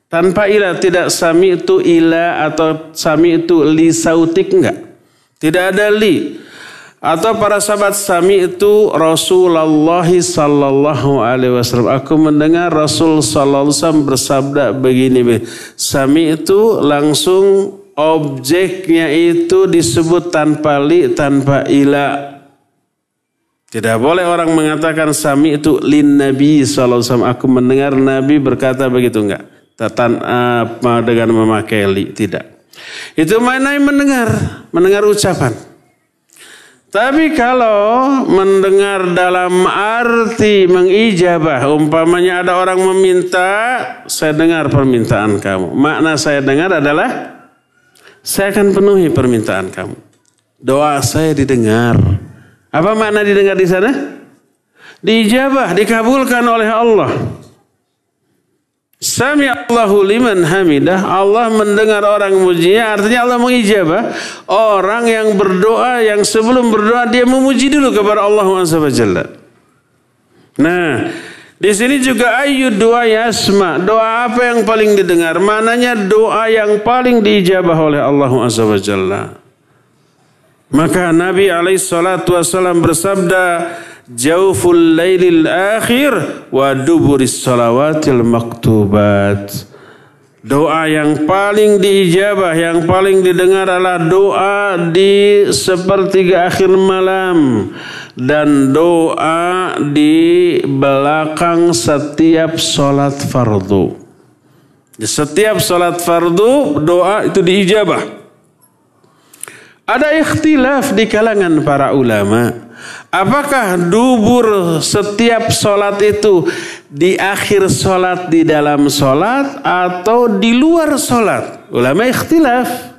Tanpa ila tidak sami itu ila atau sami itu li sautik enggak? Tidak ada li atau para sahabat sami itu Rasulullah sallallahu alaihi wasallam. Aku mendengar Rasul sallallahu alaihi wasallam bersabda begini, sami itu langsung objeknya itu disebut tanpa li, tanpa ila. Tidak boleh orang mengatakan sami itu lin Nabi sallallahu alaihi wasallam. Aku mendengar Nabi berkata begitu enggak? Tatan apa dengan memakai li, tidak. Itu mana yang mendengar, mendengar ucapan. Tapi kalau mendengar dalam arti mengijabah, umpamanya ada orang meminta, saya dengar permintaan kamu. Makna saya dengar adalah saya akan penuhi permintaan kamu. Doa saya didengar. Apa makna didengar di sana? Dijabah, dikabulkan oleh Allah. Sami Allahu liman hamidah. Allah mendengar orang mujinya. Artinya Allah mengijabah. Orang yang berdoa, yang sebelum berdoa dia memuji dulu kepada Allah SWT. Nah, di sini juga ayu doa yasma. Doa apa yang paling didengar? Mananya doa yang paling diijabah oleh Allah SWT. Maka Nabi alaihi salatu wasallam bersabda, "Jauful lailil akhir wa duburis salawatil maktubat." Doa yang paling diijabah, yang paling didengar adalah doa di sepertiga akhir malam dan doa di belakang setiap sholat fardu. Di setiap sholat fardu doa itu diijabah. Ada ikhtilaf di kalangan para ulama. Apakah dubur setiap sholat itu di akhir sholat di dalam sholat atau di luar sholat? Ulama ikhtilaf.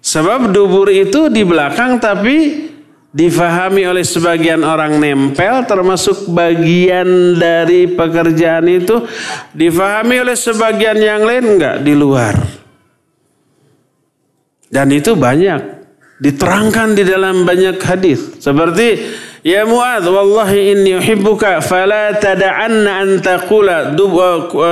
Sebab dubur itu di belakang tapi difahami oleh sebagian orang nempel termasuk bagian dari pekerjaan itu difahami oleh sebagian yang lain enggak di luar. Dan itu banyak diterangkan di dalam banyak hadis seperti ya Muad wallahi inni uhibbuka fala tada'anna an taqula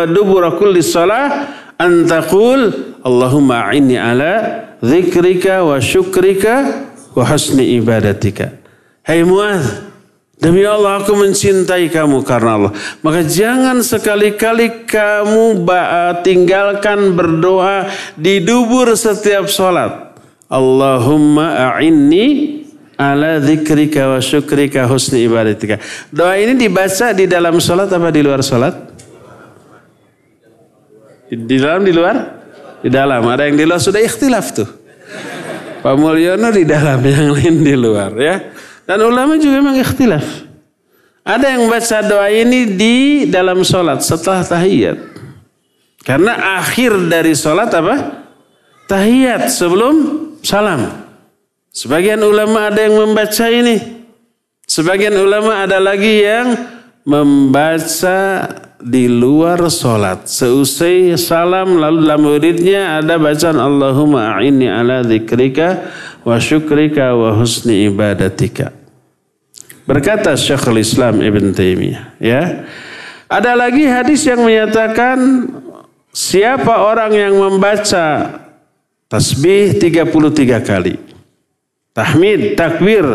dubura kulli salah an taqul Allahumma a'inni ala dzikrika wa syukrika wa husni ibadatika Hai hey Muad Demi Allah aku mencintai kamu karena Allah. Maka jangan sekali-kali kamu tinggalkan berdoa di dubur setiap sholat. Allahumma a'inni ala dzikrika wa syukrika husni ibadatika. Doa ini dibaca di dalam sholat apa di luar sholat? Di, di dalam, di luar? Di dalam. Ada yang di luar sudah ikhtilaf tuh. Pak Mulyono di dalam, *laughs* yang lain di luar ya. Dan ulama juga memang ikhtilaf. Ada yang baca doa ini di dalam sholat setelah tahiyat. Karena akhir dari sholat apa? Tahiyat sebelum salam. Sebagian ulama ada yang membaca ini. Sebagian ulama ada lagi yang membaca di luar sholat. Seusai salam lalu dalam muridnya ada bacaan Allahumma a'inni ala dzikrika wa syukrika wa husni ibadatika. Berkata Syekhul Islam Ibn Taimiyah, ya. Ada lagi hadis yang menyatakan siapa orang yang membaca Tasbih 33 kali. Tahmid, takbir,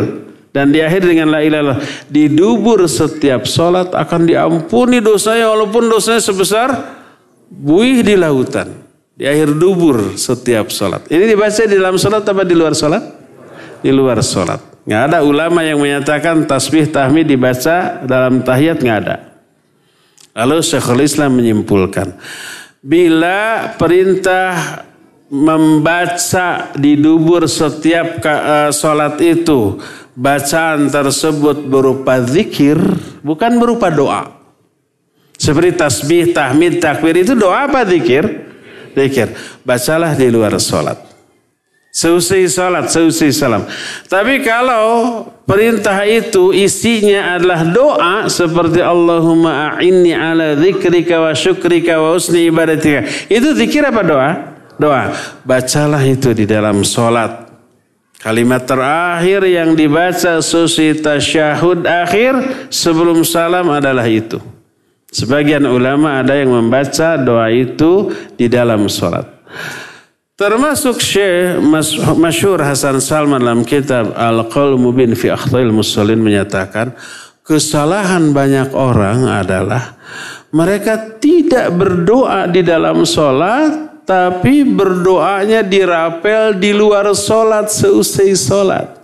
dan diakhiri dengan la ilaha Di dubur setiap sholat akan diampuni dosanya walaupun dosanya sebesar buih di lautan. Di akhir dubur setiap sholat. Ini dibaca di dalam sholat apa di luar sholat? Di luar sholat. Nggak ada ulama yang menyatakan tasbih tahmid dibaca dalam tahiyat nggak ada. Lalu Syekhul Islam menyimpulkan. Bila perintah membaca di dubur setiap uh, sholat itu bacaan tersebut berupa zikir bukan berupa doa seperti tasbih, tahmid, takbir itu doa apa zikir? Zikir. Bacalah di luar sholat. Seusai sholat, seusai salam. Tapi kalau perintah itu isinya adalah doa seperti Allahumma a'inni ala zikrika wa syukrika wa usni ibadatika. Itu zikir apa doa? Doa. Bacalah itu di dalam sholat. Kalimat terakhir yang dibaca susi tasyahud akhir sebelum salam adalah itu. Sebagian ulama ada yang membaca doa itu di dalam sholat. Termasuk Syekh Masyur Hasan Salman dalam kitab Al-Qawl Mubin fi Akhtail Musallin menyatakan kesalahan banyak orang adalah mereka tidak berdoa di dalam sholat tapi berdoanya dirapel di luar sholat seusai sholat.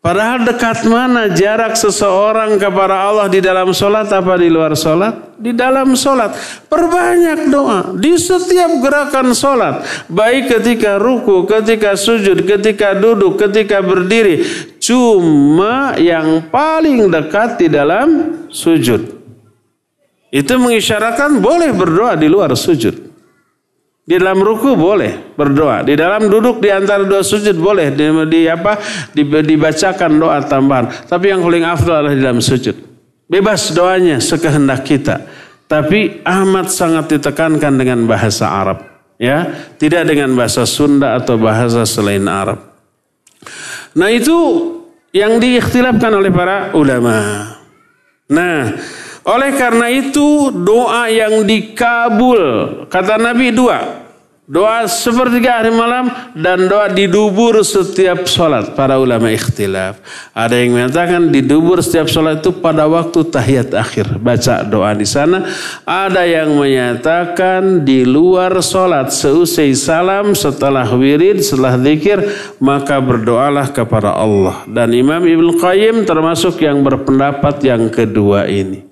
Padahal dekat mana jarak seseorang kepada Allah di dalam sholat apa di luar sholat? Di dalam sholat. Perbanyak doa. Di setiap gerakan sholat. Baik ketika ruku, ketika sujud, ketika duduk, ketika berdiri. Cuma yang paling dekat di dalam sujud. Itu mengisyaratkan boleh berdoa di luar sujud. Di dalam ruku boleh berdoa. Di dalam duduk di antara dua sujud boleh. Di, di apa? Di, dibacakan doa tambahan. Tapi yang paling afdal adalah di dalam sujud. Bebas doanya sekehendak kita. Tapi amat sangat ditekankan dengan bahasa Arab. Ya, tidak dengan bahasa Sunda atau bahasa selain Arab. Nah itu yang diikhtilafkan oleh para ulama. Nah, oleh karena itu doa yang dikabul kata Nabi dua. Doa sepertiga hari malam dan doa di dubur setiap sholat. Para ulama ikhtilaf. Ada yang mengatakan di dubur setiap sholat itu pada waktu tahiyat akhir. Baca doa di sana. Ada yang menyatakan di luar sholat. Seusai salam setelah wirid, setelah zikir. Maka berdoalah kepada Allah. Dan Imam Ibn Qayyim termasuk yang berpendapat yang kedua ini.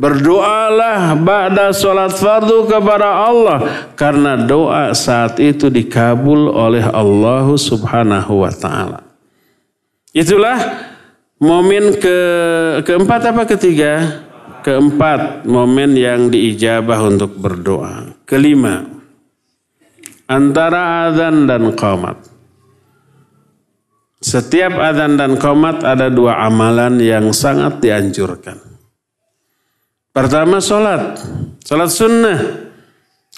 Berdoalah ba'da sholat fardu kepada Allah. Karena doa saat itu dikabul oleh Allah subhanahu wa ta'ala. Itulah momen ke, keempat apa ketiga? Keempat momen yang diijabah untuk berdoa. Kelima, antara azan dan qomat. Setiap azan dan qomat ada dua amalan yang sangat dianjurkan. Pertama solat, solat sunnah.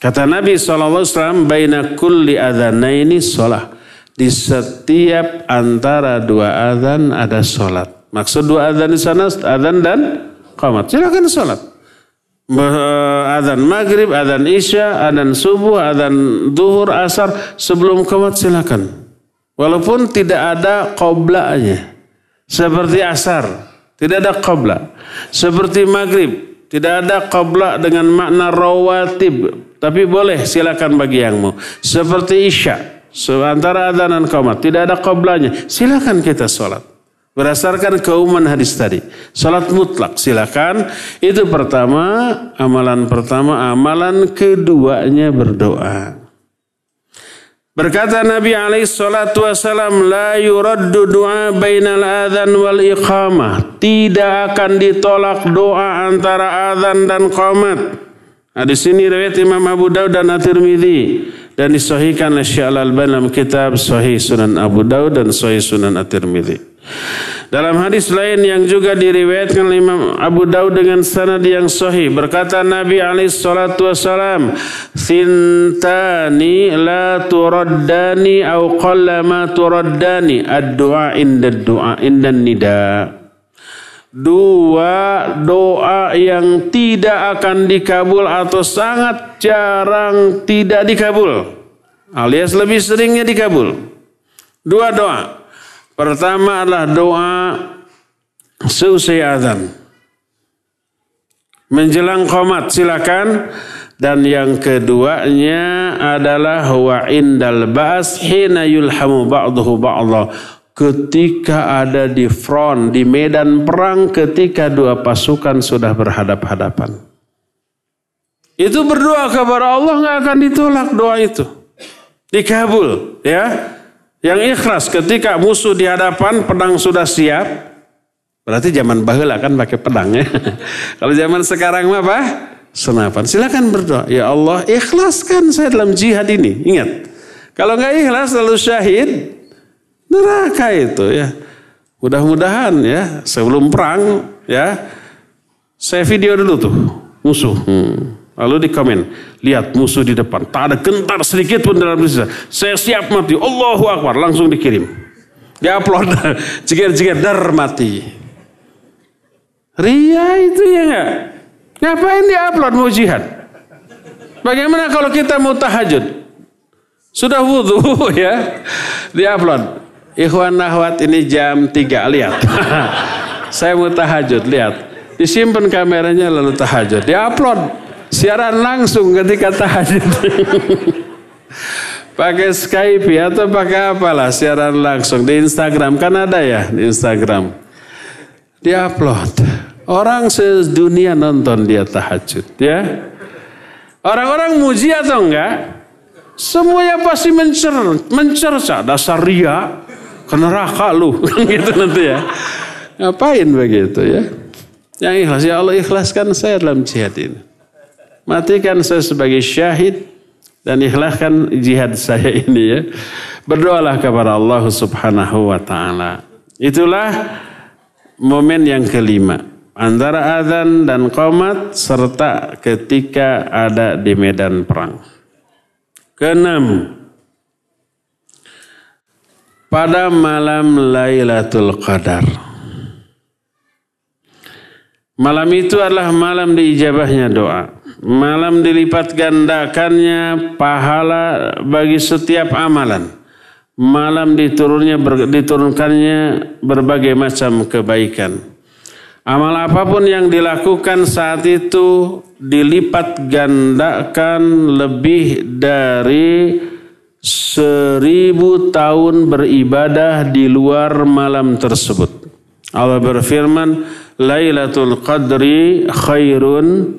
Kata Nabi SAW, Baina kulli adhanaini solat. Di setiap antara dua adhan ada solat. Maksud dua adhan di sana, adhan dan qamat. Silakan solat. Adhan maghrib, adhan isya, adhan subuh, adhan duhur, asar. Sebelum qamat silakan. Walaupun tidak ada qoblanya. Seperti asar. Tidak ada qobla. Seperti maghrib tidak ada qabla dengan makna rawatib. Tapi boleh silakan bagi yang mau. Seperti isya. Seantara adzan dan. Tidak ada qablanya. Silakan kita sholat. Berdasarkan keumuman hadis tadi. Salat mutlak silakan. Itu pertama, amalan pertama, amalan keduanya berdoa. Berkata Nabi alaihi salatu wasalam, la yuraddu du'a bainal adhan wal iqamah. Tidak akan ditolak doa antara adhan dan qamat. Nah, di sini riwayat Imam Abu Daud dan At-Tirmidzi dan disahihkan oleh Syekh Al-Albani dalam kitab Sahih Sunan Abu Daud dan Sahih Sunan At-Tirmidzi. Dalam hadis lain yang juga diriwayatkan oleh Imam Abu Daud dengan sanad yang sahih berkata Nabi alaihi salatu wasalam sintani la turaddani au qalla ma turaddani ad-du'a inda du'a inda nida. Dua doa yang tidak akan dikabul atau sangat jarang tidak dikabul alias lebih seringnya dikabul. Dua doa Pertama adalah doa seusai azan. Menjelang komat silakan. Dan yang keduanya adalah wa indal ba'as hina yulhamu ba'duhu ba'dha. Ketika ada di front, di medan perang, ketika dua pasukan sudah berhadap-hadapan. Itu berdoa kepada Allah nggak akan ditolak doa itu. Dikabul, ya. Yang ikhlas ketika musuh di hadapan pedang sudah siap. Berarti zaman bahula kan pakai pedang ya. *laughs* Kalau zaman sekarang apa? Senapan. Silakan berdoa. Ya Allah ikhlaskan saya dalam jihad ini. Ingat. Kalau nggak ikhlas lalu syahid. Neraka itu ya. Mudah-mudahan ya sebelum perang ya. Saya video dulu tuh musuh. Hmm. Lalu di komen, lihat musuh di depan, tak ada gentar sedikit pun dalam diri saya. siap mati, Allahu Akbar, langsung dikirim. Dia upload, *laughs* jigir-jigir, dar mati. Ria itu ya enggak? Ngapain dia upload mau jihad? Bagaimana kalau kita mau tahajud? Sudah wudhu *laughs* ya, dia upload. Ikhwan Nahwat ini jam 3, lihat. *laughs* Saya mau tahajud, lihat. Disimpan kameranya lalu tahajud. Dia upload siaran langsung ketika tahajud. *laughs* pakai Skype ya, atau pakai apalah siaran langsung di Instagram kan ada ya di Instagram. Dia upload. Orang sedunia nonton dia tahajud ya. Orang-orang muji atau enggak? Semuanya pasti mencer, mencerca dasar ria ke neraka lu *laughs* gitu nanti ya. Ngapain begitu ya? Yang ikhlas ya Allah ikhlaskan saya dalam jihad ini. Matikan saya sebagai syahid dan ikhlaskan jihad saya *laughs* ini ya. Berdoalah kepada Allah Subhanahu wa taala. Itulah momen yang kelima antara azan dan qomat serta ketika ada di medan perang. Keenam, pada malam Lailatul Qadar. Malam itu adalah malam diijabahnya doa. Malam dilipat gandakannya pahala bagi setiap amalan. Malam diturunnya diturunkannya berbagai macam kebaikan. Amal apa pun yang dilakukan saat itu dilipat gandakan lebih dari seribu tahun beribadah di luar malam tersebut. Allah berfirman, Lailatul Qadri khairun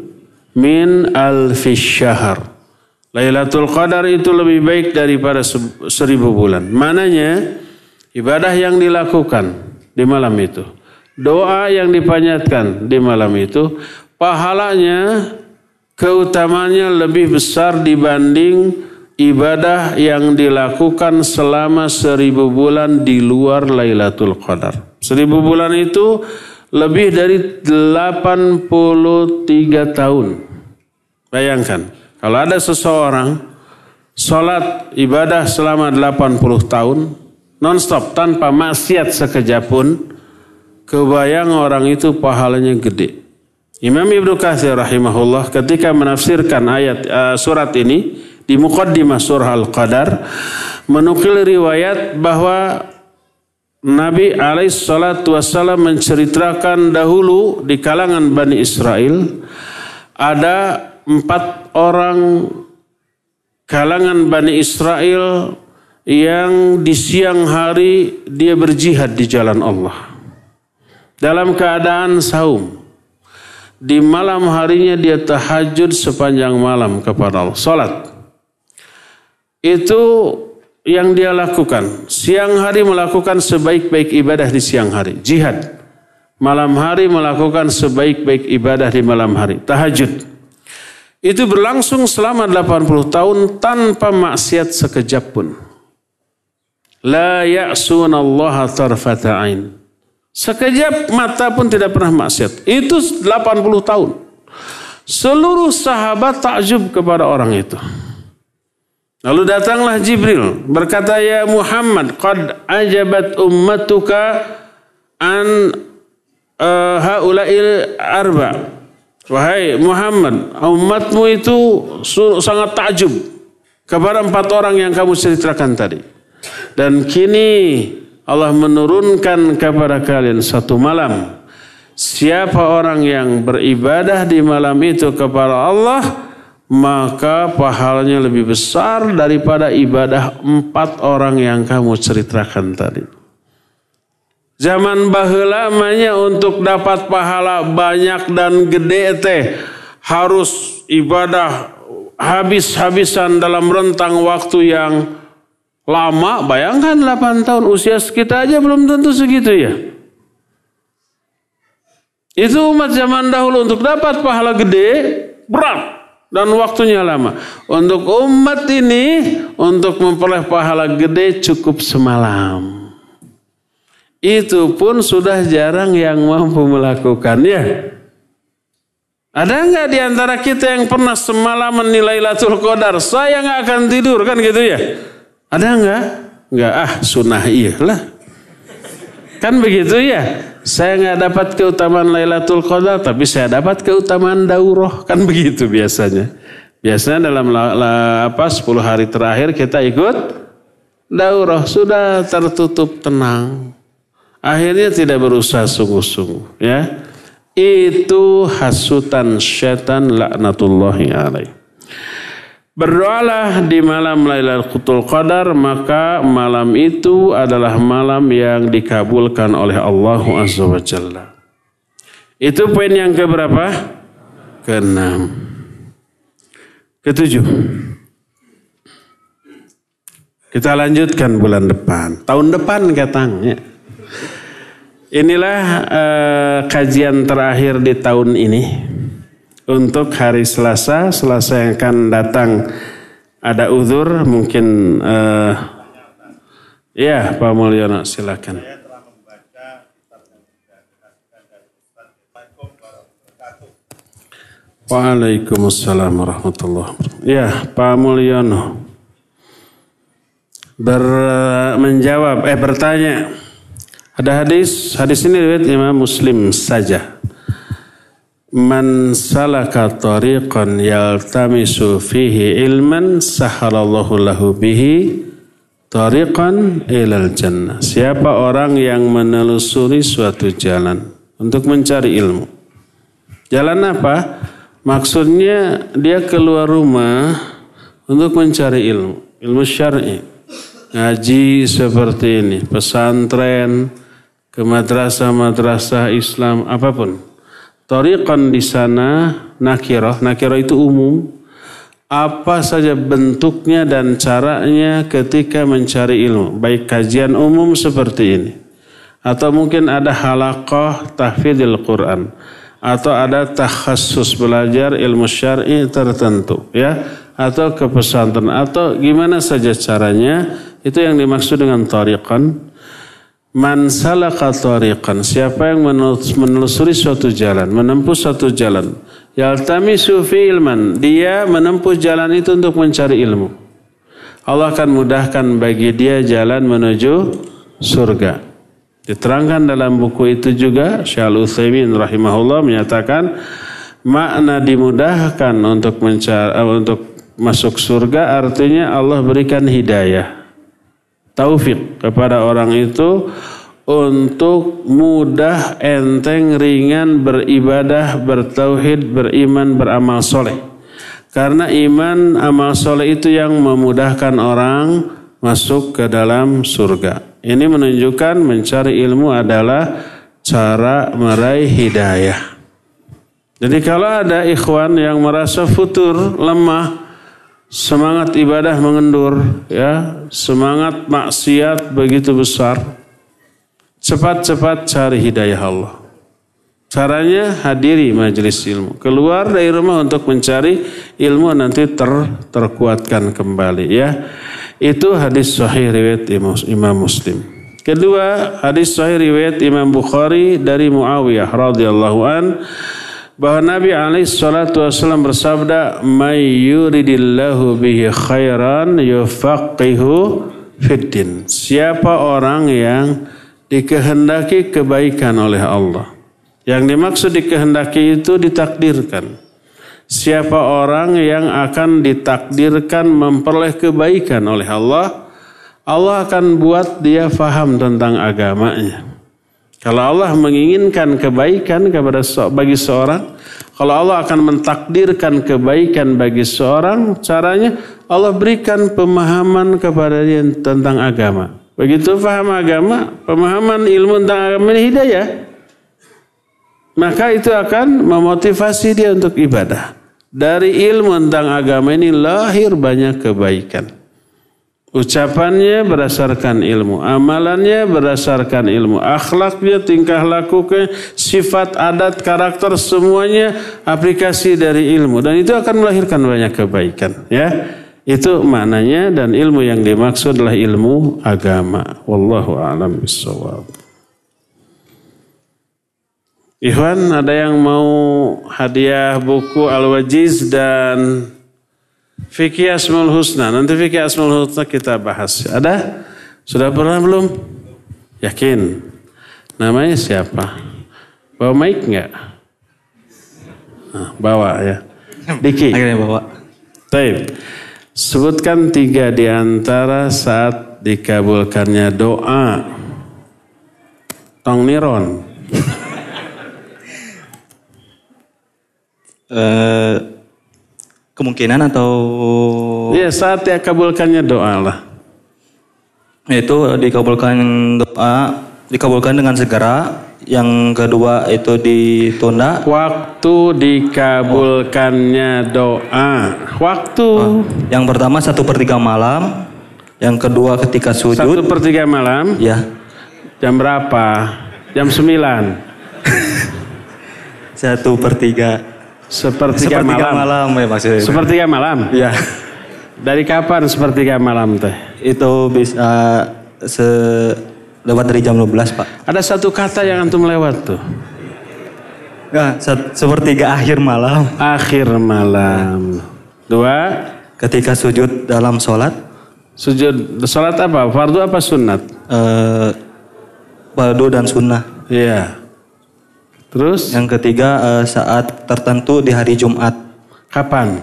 min alfi syahr. Lailatul Qadar itu lebih baik daripada seribu bulan. Mananya ibadah yang dilakukan di malam itu doa yang dipanjatkan di malam itu pahalanya keutamanya lebih besar dibanding ibadah yang dilakukan selama seribu bulan di luar Lailatul Qadar. Seribu bulan itu lebih dari 83 tahun. Bayangkan, kalau ada seseorang sholat ibadah selama 80 tahun, nonstop tanpa maksiat sekejap pun, kebayang orang itu pahalanya gede. Imam Ibnu Katsir rahimahullah ketika menafsirkan ayat uh, surat ini di muqaddimah surah Al-Qadar menukil riwayat bahwa Nabi alaihissalatu wassalam menceritakan dahulu di kalangan Bani Israel ada empat orang kalangan Bani Israel yang di siang hari dia berjihad di jalan Allah dalam keadaan saum. Di malam harinya dia tahajud sepanjang malam kepada Allah. Salat. Itu yang dia lakukan. Siang hari melakukan sebaik-baik ibadah di siang hari. Jihad. Malam hari melakukan sebaik-baik ibadah di malam hari. Tahajud. Itu berlangsung selama 80 tahun tanpa maksiat sekejap pun. La ya'sunallaha tarfata. Sekejap mata pun tidak pernah maksiat. Itu 80 tahun. Seluruh sahabat takjub kepada orang itu. Lalu datanglah Jibril berkata ya Muhammad qad ajabat ummatuka an uh, haula'il arba. Wahai Muhammad, umatmu itu sangat takjub kepada empat orang yang kamu ceritakan tadi. Dan kini Allah menurunkan kepada kalian satu malam. Siapa orang yang beribadah di malam itu kepada Allah, maka pahalanya lebih besar daripada ibadah empat orang yang kamu ceritakan tadi. Zaman bahelamanya untuk dapat pahala banyak dan gede teh harus ibadah habis-habisan dalam rentang waktu yang Lama, bayangkan 8 tahun usia kita aja belum tentu segitu ya. Itu umat zaman dahulu untuk dapat pahala gede, berat dan waktunya lama. Untuk umat ini untuk memperoleh pahala gede cukup semalam. Itu pun sudah jarang yang mampu melakukannya. Ada nggak di antara kita yang pernah semalam menilai Lailatul Qadar? Saya nggak akan tidur kan gitu ya? Ada enggak? Enggak, ah sunnah iya lah. Kan begitu ya. Saya nggak dapat keutamaan Lailatul Qadar, tapi saya dapat keutamaan daurah. Kan *laughs* begitu biasanya. Biasanya dalam la, la, apa 10 hari terakhir kita ikut daurah. Sudah tertutup tenang. Akhirnya tidak berusaha sungguh-sungguh. Ya. Itu hasutan syaitan laknatullahi alaih. Berdoalah di malam Lailatul Qadar maka malam itu adalah malam yang dikabulkan oleh Allah Azza wa Jalla. Itu poin yang keberapa? Keenam. Ketujuh. Kita lanjutkan bulan depan. Tahun depan katanya. Inilah uh, kajian terakhir di tahun ini untuk hari Selasa, Selasa yang akan datang ada uzur mungkin uh, ya Pak Mulyono silakan. Waalaikumsalam warahmatullahi wabarakatuh. Ya, Pak Mulyono. Ber, menjawab eh bertanya. Ada hadis, hadis ini riwayat Imam Muslim saja. Man salaka tariqan yaltamisu fihi ilman sahalallahu lahu bihi tariqan ilal jannah. Siapa orang yang menelusuri suatu jalan untuk mencari ilmu. Jalan apa? Maksudnya dia keluar rumah untuk mencari ilmu, ilmu syar'i. Ngaji seperti ini, pesantren, ke madrasah-madrasah Islam apa pun Tariqan di sana nakiroh, nakiroh itu umum. Apa saja bentuknya dan caranya ketika mencari ilmu. Baik kajian umum seperti ini. Atau mungkin ada halakoh tahfidil Quran. Atau ada takhasus belajar ilmu syar'i tertentu. ya Atau ke pesantren. Atau gimana saja caranya. Itu yang dimaksud dengan tariqan. Man salaka tariqan, siapa yang menelusuri suatu jalan, menempuh suatu jalan. Yaltamisu fi ilman, dia menempuh jalan itu untuk mencari ilmu. Allah akan mudahkan bagi dia jalan menuju surga. Diterangkan dalam buku itu juga Syaikhul Utsaimin rahimahullah menyatakan makna dimudahkan untuk mencari untuk masuk surga artinya Allah berikan hidayah taufik kepada orang itu untuk mudah, enteng, ringan beribadah, bertauhid, beriman, beramal soleh. Karena iman, amal soleh itu yang memudahkan orang masuk ke dalam surga. Ini menunjukkan mencari ilmu adalah cara meraih hidayah. Jadi kalau ada ikhwan yang merasa futur, lemah, semangat ibadah mengendur, ya, semangat maksiat begitu besar. Cepat-cepat cari hidayah Allah. Caranya hadiri majelis ilmu. Keluar dari rumah untuk mencari ilmu nanti ter, terkuatkan kembali ya. Itu hadis sahih riwayat Imam Muslim. Kedua, hadis sahih riwayat Imam Bukhari dari Muawiyah radhiyallahu an bahwa Nabi alaihi salatu wasallam bersabda may yuridillahu bihi khairan yufaqihu fiddin siapa orang yang dikehendaki kebaikan oleh Allah? Yang dimaksud dikehendaki itu ditakdirkan. Siapa orang yang akan ditakdirkan memperoleh kebaikan oleh Allah Allah akan buat dia faham tentang agamanya kalau Allah menginginkan kebaikan kepada bagi seorang, kalau Allah akan mentakdirkan kebaikan bagi seorang, caranya Allah berikan pemahaman kepada dia tentang agama. Begitu paham agama, pemahaman ilmu tentang agama ini hidayah. Maka itu akan memotivasi dia untuk ibadah. Dari ilmu tentang agama ini lahir banyak kebaikan. Ucapannya berdasarkan ilmu, amalannya berdasarkan ilmu, akhlaknya, tingkah lakunya, sifat, adat, karakter semuanya aplikasi dari ilmu dan itu akan melahirkan banyak kebaikan, ya. Itu maknanya dan ilmu yang dimaksud adalah ilmu agama. Wallahu a'lam. Ikhwan, ada yang mau hadiah buku Al-Wajiz dan Fikih Asmaul Husna. Nanti fikih Asmaul Husna kita bahas. Ada? Sudah pernah belum? Yakin? Namanya siapa? Bawa mic nggak? Nah, bawa ya. Diki. Akhirnya bawa. Taib. Sebutkan tiga di antara saat dikabulkannya doa. Tong Niron. uh, kemungkinan atau ya saat ya kabulkannya doa lah. Itu dikabulkan doa dikabulkan dengan segera. Yang kedua itu ditunda. Waktu dikabulkannya doa. Waktu. Oh, yang pertama satu per tiga malam. Yang kedua ketika sujud. Satu per tiga malam? Ya. Jam berapa? Jam sembilan. *laughs* Satu per tiga Sepertiga, sepertiga malam. malam ya maksudnya. Sepertiga malam? Iya. Dari kapan sepertiga malam teh? Itu bisa se lewat dari jam 12 pak. Ada satu kata yang antum lewat tuh. Ya, sepertiga akhir malam. Akhir malam. Dua. Ketika sujud dalam sholat. Sujud sholat apa? Fardu apa sunat? Uh, fardu dan sunnah. Iya. Terus Yang ketiga eh, saat tertentu di hari Jumat. kapan?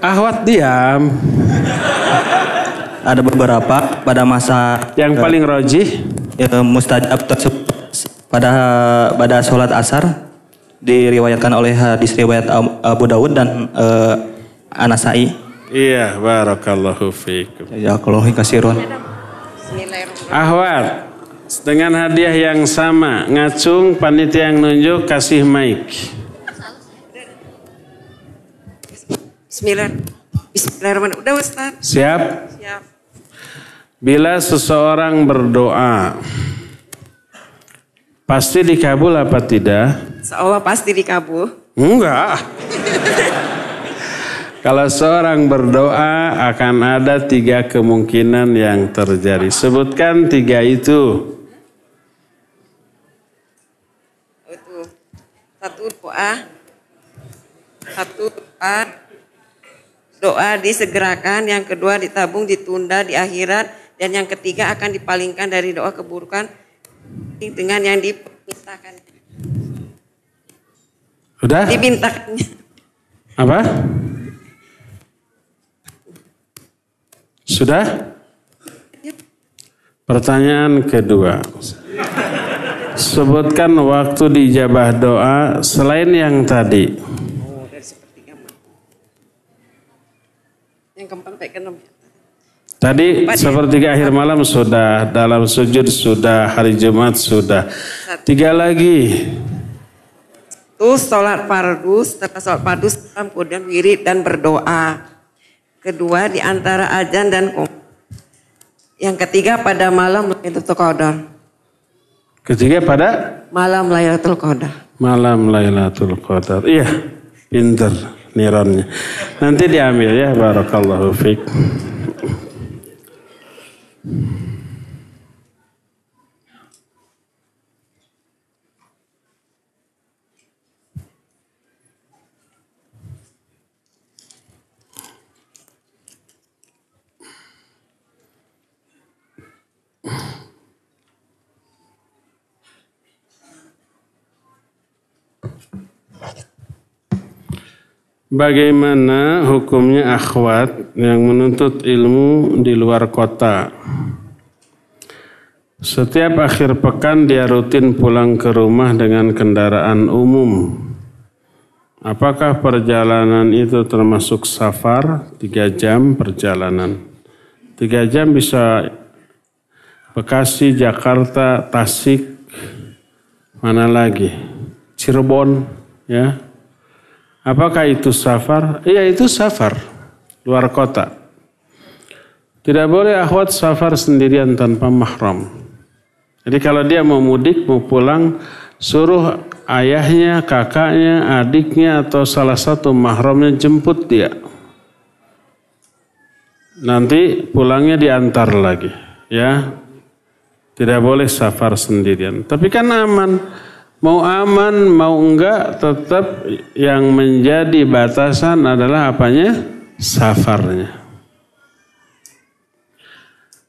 Ahwat diam. Ada beberapa pada masa Yang paling rojih eh, mustajab tersebut pada pada sholat asar diriwayatkan oleh hadis riwayat Ab- Abu Dawud dan eh, Anasai. Iya, barakallahu fiikum. Ya kalau kasirun. Ahwat, dengan hadiah yang sama, ngacung panitia yang nunjuk kasih mic. Bismillah. Bismillahirrahmanirrahim. Udah Ustaz. Siap? Siap. Bila seseorang berdoa, pasti dikabul apa tidak? Seolah pasti dikabul. Enggak. *laughs* Kalau seorang berdoa akan ada tiga kemungkinan yang terjadi. Sebutkan tiga. Itu. Satu doa. Satu doa. Doa disegerakan. Yang kedua ditabung, ditunda di akhirat. Dan yang ketiga akan dipalingkan dari doa keburukan dengan yang dimintakan. Udah? Dimintakannya. Apa? Sudah? Pertanyaan kedua. Sebutkan waktu dijabah doa selain yang tadi. Oh, dari sepertiga malam. Yang keempat sampai keenam. Tadi sepertiga akhir malam sudah, dalam sujud sudah, hari Jumat sudah. Tiga lagi. Terus sholat fardu, setelah sholat fardu, salam, kemudian wirid dan berdoa. Kedua di antara ajan dan. Yang ketiga pada malam Lailatul Qadar. Ketiga pada Malam Lailatul Qadar. malam Lailatul Qadar. Iya, pinter nironnya. Nanti diambil ya, barakallahu fiik. Bagaimana hukumnya akhwat yang menuntut ilmu di luar kota? Setiap akhir pekan dia rutin pulang ke rumah dengan kendaraan umum. Apakah perjalanan itu termasuk safar? Tiga jam perjalanan. Tiga jam bisa Bekasi, Jakarta, Tasik, mana lagi? Cirebon, ya. Apakah itu safar? Iya itu safar, luar kota. Tidak boleh akhwat safar sendirian tanpa mahram. Jadi kalau dia mau mudik, mau pulang, suruh ayahnya, kakaknya, adiknya atau salah satu mahramnya jemput dia. Nanti pulangnya diantar lagi, ya. Tidak boleh safar sendirian. Tapi kan aman. Mau aman, mau enggak, tetap yang menjadi batasan adalah apanya? Safarnya.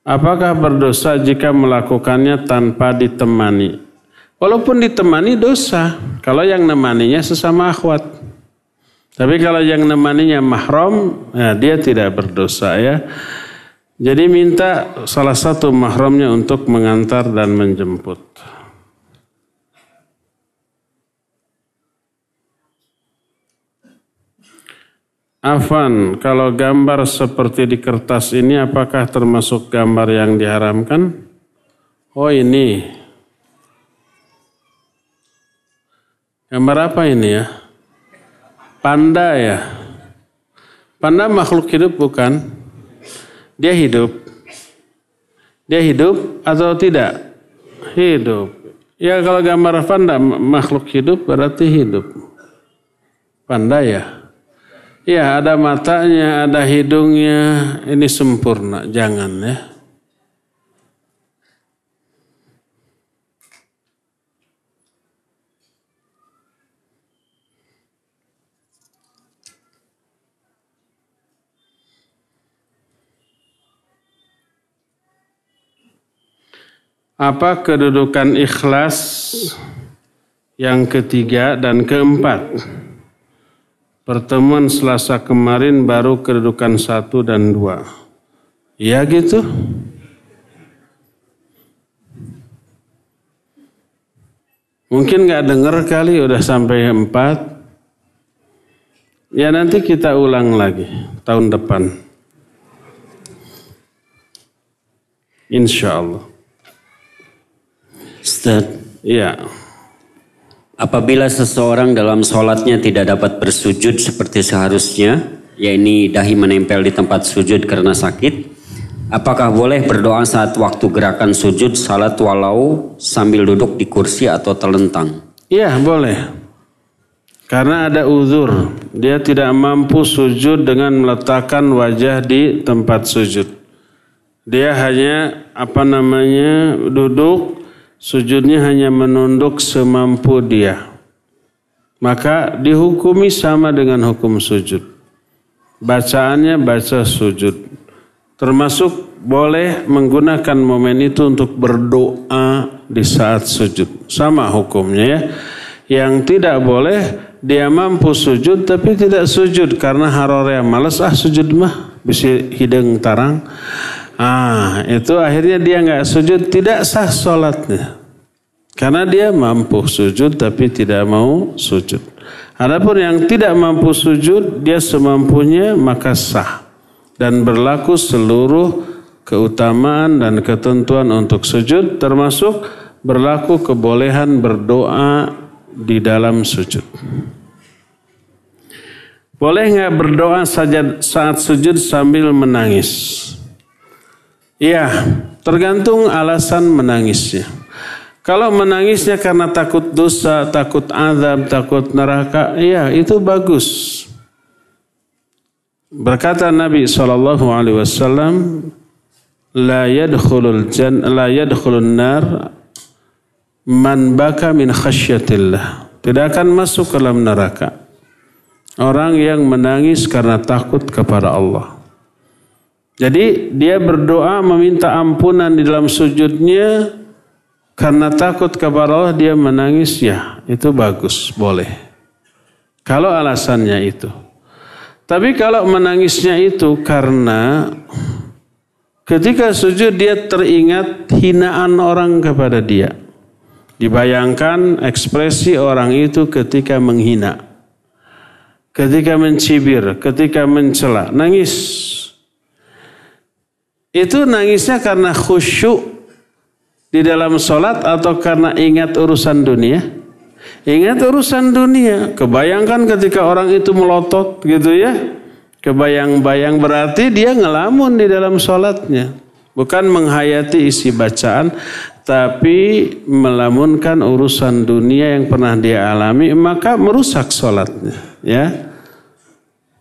Apakah berdosa jika melakukannya tanpa ditemani? Walaupun ditemani dosa, kalau yang nemaninya sesama akhwat. Tapi kalau yang nemaninya mahram, ya dia tidak berdosa ya. Jadi minta salah satu mahramnya untuk mengantar dan menjemput. Afan, kalau gambar seperti di kertas ini apakah termasuk gambar yang diharamkan? Oh ini. Gambar apa ini ya? Panda ya? Panda makhluk hidup bukan? Dia hidup. Dia hidup atau tidak? Hidup. Ya kalau gambar panda makhluk hidup berarti hidup. Panda ya? Ya ada matanya, ada hidungnya, ini sempurna, jangan ya. Apa kedudukan ikhlas yang ketiga dan keempat? Pertemuan Selasa kemarin baru kedudukan satu dan dua. Ya gitu. Mungkin nggak dengar kali udah sampai empat. Ya nanti kita ulang lagi tahun depan. Insya Allah. Ustaz, Ya. Apabila seseorang dalam sholatnya tidak dapat bersujud seperti seharusnya, yakni dahi menempel di tempat sujud karena sakit, apakah boleh berdoa saat waktu gerakan sujud salat walau sambil duduk di kursi atau telentang? Iya boleh. Karena ada uzur. Dia tidak mampu sujud dengan meletakkan wajah di tempat sujud. Dia hanya apa namanya duduk, sujudnya hanya menunduk semampu dia. Maka dihukumi sama dengan hukum sujud. Bacaannya baca sujud. Termasuk boleh menggunakan momen itu untuk berdoa di saat sujud. Sama hukumnya ya. Yang tidak boleh dia mampu sujud tapi tidak sujud karena harore malas ah sujud mah bisa hidung tarang. Ah, itu akhirnya dia nggak sujud tidak sah sholatnya. Karena dia mampu sujud tapi tidak mau sujud. Adapun yang tidak mampu sujud dia semampunya maka sah dan berlaku seluruh keutamaan dan ketentuan untuk sujud termasuk berlaku kebolehan berdoa di dalam sujud. Boleh nggak berdoa saja saat sujud sambil menangis? Iya, tergantung alasan menangisnya. Kalau menangisnya karena takut dosa, takut azab, takut neraka, iya itu bagus. Berkata Nabi Shallallahu Alaihi Wasallam, la yadkhulul jan, la yadkhulun nar man baka min khasyatillah. Tidak akan masuk ke dalam neraka. Orang yang menangis karena takut kepada Allah. Jadi dia berdoa meminta ampunan di dalam sujudnya karena takut kepada Allah dia menangis ya itu bagus boleh. Kalau alasannya itu. Tapi kalau menangisnya itu karena ketika sujud dia teringat hinaan orang kepada dia. Dibayangkan ekspresi orang itu ketika menghina ketika mencibir, ketika mencela, nangis. Itu nangisnya karena khusyuk di dalam sholat atau karena ingat urusan dunia? Ingat urusan dunia. Kebayangkan ketika orang itu melotot gitu ya. Kebayang-bayang berarti dia ngelamun di dalam sholatnya. Bukan menghayati isi bacaan, tapi melamunkan urusan dunia yang pernah dia alami, maka merusak sholatnya. Ya,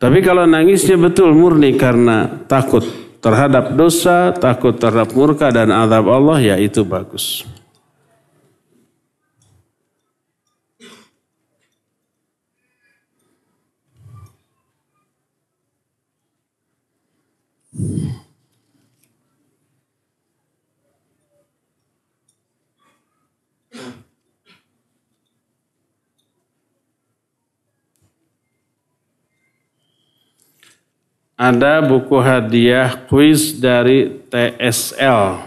tapi kalau nangisnya betul murni karena takut terhadap dosa, takut terhadap murka dan azab Allah, ya itu bagus. Ada buku hadiah kuis dari TSL.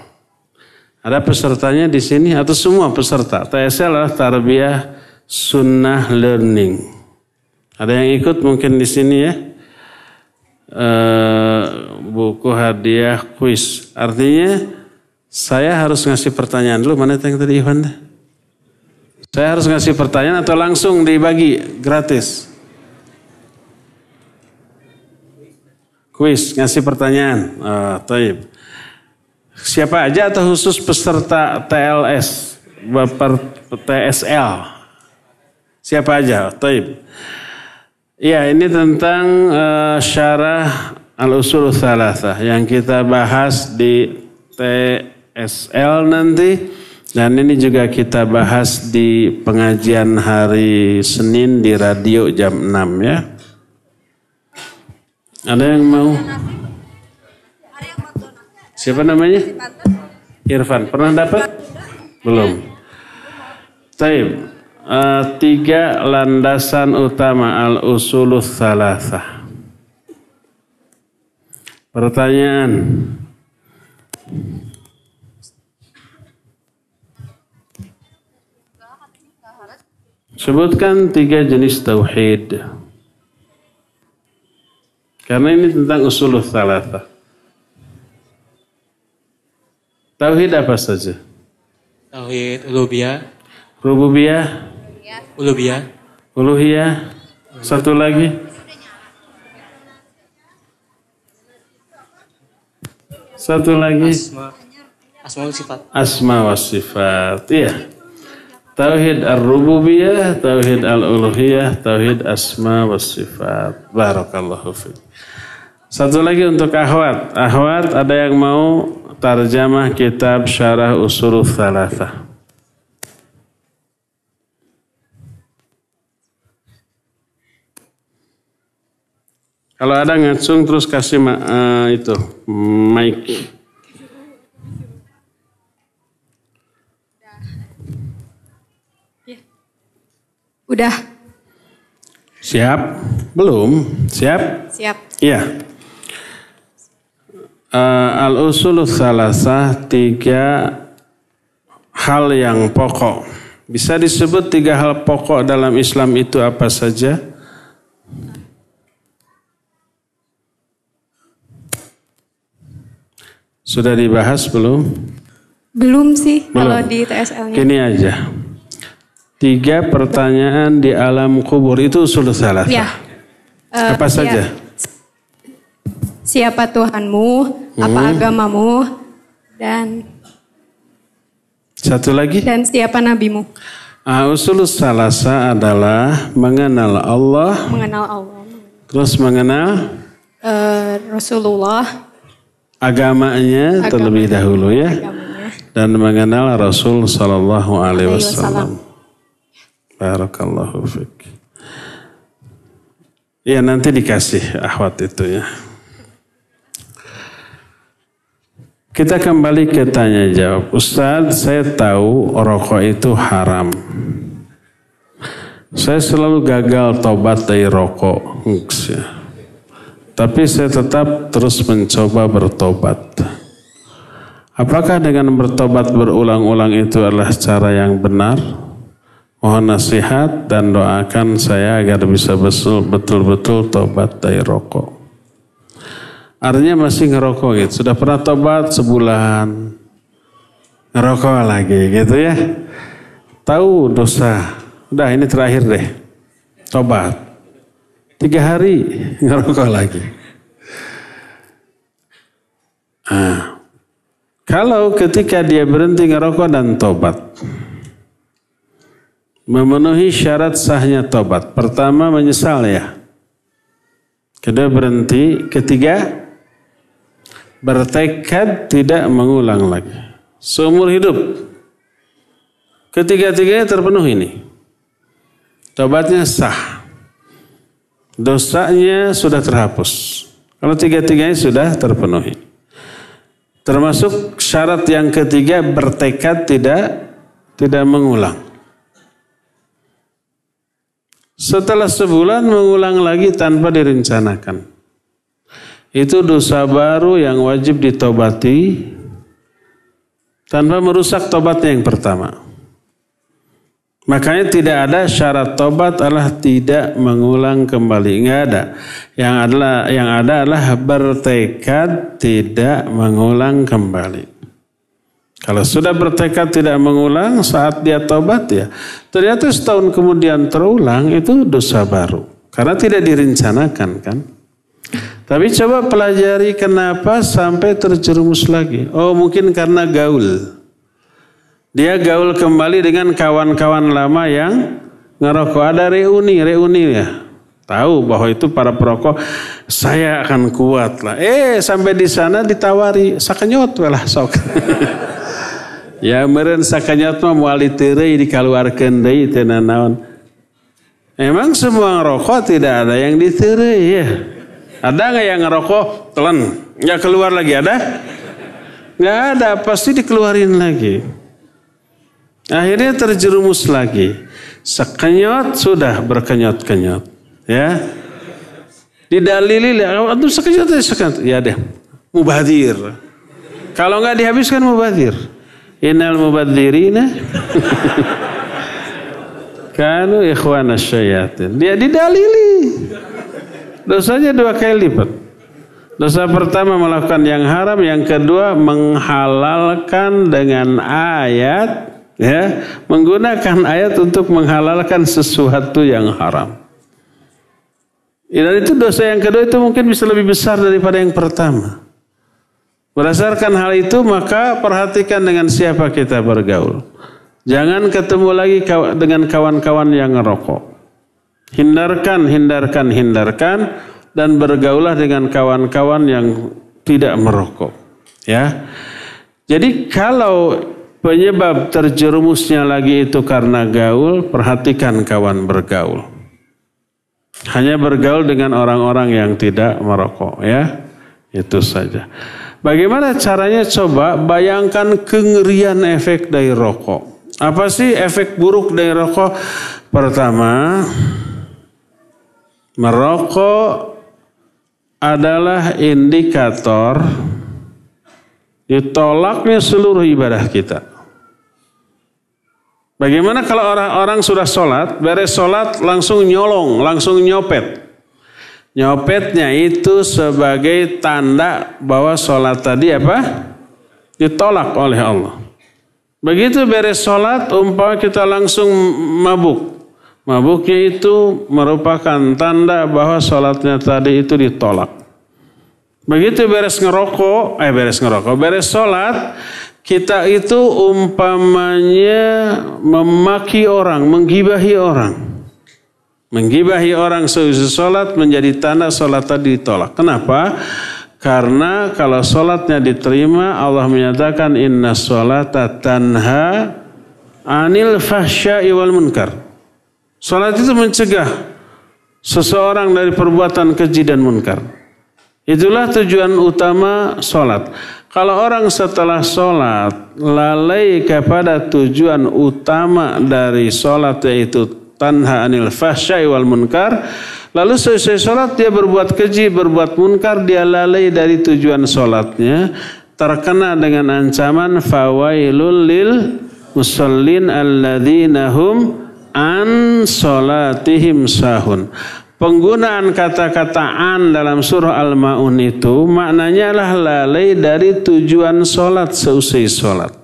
Ada pesertanya di sini atau semua peserta? TSL adalah Tarbiyah Sunnah Learning. Ada yang ikut mungkin di sini ya? E, buku hadiah kuis. Artinya saya harus ngasih pertanyaan dulu. Mana yang tadi Ivan? Saya harus ngasih pertanyaan atau langsung dibagi gratis? Kuis, ngasih pertanyaan. Uh, taib. Siapa aja atau khusus peserta TLS, Bapak TSL? Siapa aja? Taib. Ya, ini tentang uh, syarah al-usul thalathah yang kita bahas di TSL nanti dan ini juga kita bahas di pengajian hari Senin di radio jam 6 ya. Ada yang mau? Siapa namanya? Irfan. Pernah dapat? Belum. Taib. Uh, tiga landasan utama al-usulus salasah. Pertanyaan. Sebutkan tiga jenis tauhid. Karena ini tentang usul thalatha. Tauhid apa saja? Tauhid uluhiyah, Rububiyah, uluhiyah, uluhiyah, satu lagi. Satu lagi. asma, asma wa sifat. Asma wa sifat. Iya. Tauhid ar-rububiyah, tauhid al-uluhiyah, tauhid asma wa sifat. Barakallahu fiik. Satu lagi untuk ahwat. Ahwat ada yang mau tarjamah kitab syarah usul thalathah. Kalau ada ngacung terus kasih ma- eh, itu mic. Udah, Siap? Belum? Siap? siap. Iya. Eh, Al-usul salasah tiga hal yang pokok. Bisa disebut tiga hal pokok dalam Islam itu apa saja? Sudah dibahas belum? Belum sih Belum. kalau di TSL-nya. Gini aja. Tiga pertanyaan di alam kubur itu usul salasah. Ya. Eh, Apa ya. Siapa Tuhanmu? Apa Hmm. agamamu? Dan Satu lagi? dan siapa nabimu? Ah, usul salasa adalah mengenal Allah, Mengenal Allah. terus mengenal Eh, Rasulullah agamanya Agama. terlebih dahulu ya, agamanya. dan mengenal Rasul Sallallahu Alaihi Wasallam. Barakallahu fiik. Ya nanti dikasih ahwat itu ya. Kita kembali ke tanya jawab. Ustadz, saya tahu rokok itu haram. Saya selalu gagal tobat dari rokok. Ngs, ya. Tapi saya tetap terus mencoba bertobat. Apakah dengan bertobat berulang-ulang itu adalah cara yang benar? Mohon nasihat dan doakan saya agar bisa betul- betul-betul tobat dari rokok. Artinya masih ngerokok gitu. Sudah pernah tobat sebulan. Ngerokok lagi gitu ya. Tahu dosa. Udah ini terakhir deh. Tobat. Tiga hari *laughs* ngerokok lagi. Ah. Kalau ketika dia berhenti ngerokok dan tobat. Memenuhi syarat sahnya tobat. Pertama menyesal ya. Kedua berhenti. Ketiga bertekad tidak mengulang lagi. Seumur hidup. Ketiga-tiganya terpenuhi ini. Tobatnya sah. Dosanya sudah terhapus. Kalau tiga-tiganya sudah terpenuhi. Termasuk syarat yang ketiga bertekad tidak tidak mengulang. Setelah sebulan mengulang lagi tanpa direncanakan. Itu dosa baru yang wajib ditobati tanpa merusak tobatnya yang pertama. Makanya tidak ada syarat tobat adalah tidak mengulang kembali. Enggak ada. Yang adalah yang ada adalah bertekad tidak mengulang kembali. Kalau sudah bertekad tidak mengulang saat dia tobat ya, ternyata setahun kemudian terulang itu dosa baru. Karena tidak direncanakan kan. Tapi coba pelajari kenapa sampai terjerumus lagi. Oh mungkin karena gaul. Dia gaul kembali dengan kawan-kawan lama yang ngerokok. Ada reuni, reuni ya. Tahu bahwa itu para perokok, saya akan kuat lah. Eh sampai di sana ditawari, sakenyot lah sok. *laughs* ya meren sakenyot mah muali terei dikeluarkan deui teu naon. Emang semua ngerokok tidak ada yang diterei ya. Ada nggak yang ngerokok telan nggak keluar lagi ada? Nggak ada, pasti dikeluarin lagi. Akhirnya terjerumus lagi. Sekenyot sudah berkenyot-kenyot. Ya. Didalili, itu sekenyot, sekenyot. Ya deh, mubadir. Kalau nggak dihabiskan mubadir. Innal mubadzirina *laughs* kanu ikhwana syayatin. Dia didalili. Dosanya dua kali lipat. Dosa pertama melakukan yang haram, yang kedua menghalalkan dengan ayat ya, menggunakan ayat untuk menghalalkan sesuatu yang haram. Ya, dan itu dosa yang kedua itu mungkin bisa lebih besar daripada yang pertama. Berdasarkan hal itu maka perhatikan dengan siapa kita bergaul. Jangan ketemu lagi dengan kawan-kawan yang ngerokok. Hindarkan, hindarkan, hindarkan dan bergaulah dengan kawan-kawan yang tidak merokok. Ya. Jadi kalau penyebab terjerumusnya lagi itu karena gaul, perhatikan kawan bergaul. Hanya bergaul dengan orang-orang yang tidak merokok ya. Itu saja. Bagaimana caranya coba bayangkan kengerian efek dari rokok. Apa sih efek buruk dari rokok? Pertama, merokok adalah indikator ditolaknya seluruh ibadah kita. Bagaimana kalau orang-orang sudah sholat, beres sholat langsung nyolong, langsung nyopet. Nyopetnya itu sebagai tanda bahwa sholat tadi apa? Ditolak oleh Allah. Begitu beres sholat, umpama kita langsung mabuk. Mabuknya itu merupakan tanda bahwa sholatnya tadi itu ditolak. Begitu beres ngerokok, eh beres ngerokok, beres sholat, kita itu umpamanya memaki orang, menggibahi orang. Menggibahi orang seusai sholat menjadi tanda sholat tadi ditolak. Kenapa? Karena kalau sholatnya diterima Allah menyatakan inna sholata tanha anil fahsya'i wal munkar. Sholat itu mencegah seseorang dari perbuatan keji dan munkar. Itulah tujuan utama sholat. Kalau orang setelah sholat lalai kepada tujuan utama dari sholat yaitu tanha anil fahsyai wal munkar. Lalu selesai sholat dia berbuat keji, berbuat munkar, dia lalai dari tujuan sholatnya. Terkena dengan ancaman fawailul lil musallin alladzina hum an sholatihim sahun. Penggunaan kata-kata an dalam surah Al-Ma'un itu maknanya adalah lalai dari tujuan sholat seusai sholat.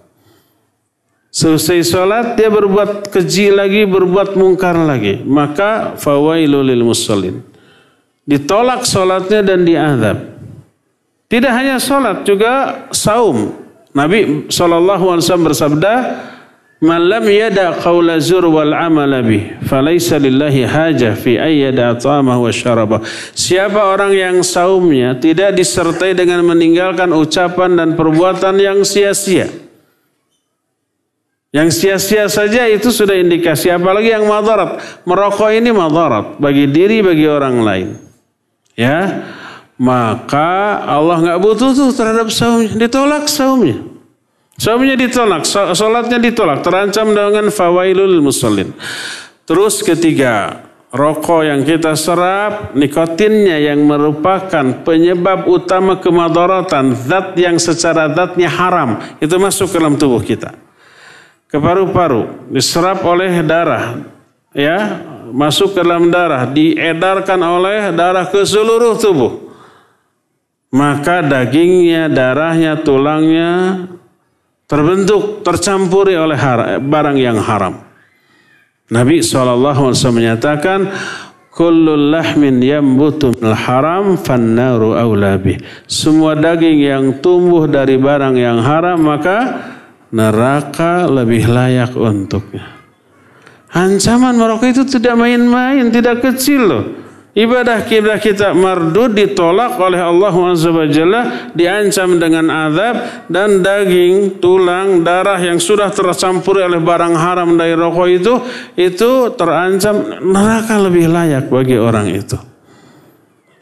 Selesai sholat dia berbuat keji lagi, berbuat mungkar lagi. Maka fawailu lil musallin. Ditolak sholatnya dan diadab. Tidak hanya sholat, juga saum. Nabi SAW bersabda, Man lam yada qawla zur wal amala bih, falaysa lillahi haja fi ayyada ta'amah wa syarabah. Siapa orang yang saumnya tidak disertai dengan meninggalkan ucapan dan perbuatan yang sia-sia. Yang sia-sia saja itu sudah indikasi. Apalagi yang madarat. Merokok ini madarat. Bagi diri, bagi orang lain. Ya. Maka Allah nggak butuh tuh terhadap saumnya. Ditolak saumnya. Saumnya ditolak. Sholatnya ditolak. Terancam dengan fawailul musallin. Terus ketiga. Rokok yang kita serap, nikotinnya yang merupakan penyebab utama kemadaratan, zat yang secara zatnya haram, itu masuk ke dalam tubuh kita ke paru-paru, diserap oleh darah, ya, masuk ke dalam darah, diedarkan oleh darah ke seluruh tubuh. Maka dagingnya, darahnya, tulangnya terbentuk, tercampuri oleh barang yang haram. Nabi SAW menyatakan, Kullul lahmin yambutu haram fannaru awlabi. Semua daging yang tumbuh dari barang yang haram maka neraka lebih layak untuknya. Ancaman merokok itu tidak main-main, tidak kecil loh. Ibadah kita kita mardud ditolak oleh Allah SWT diancam dengan azab dan daging, tulang, darah yang sudah tercampur oleh barang haram dari rokok itu itu terancam neraka lebih layak bagi orang itu.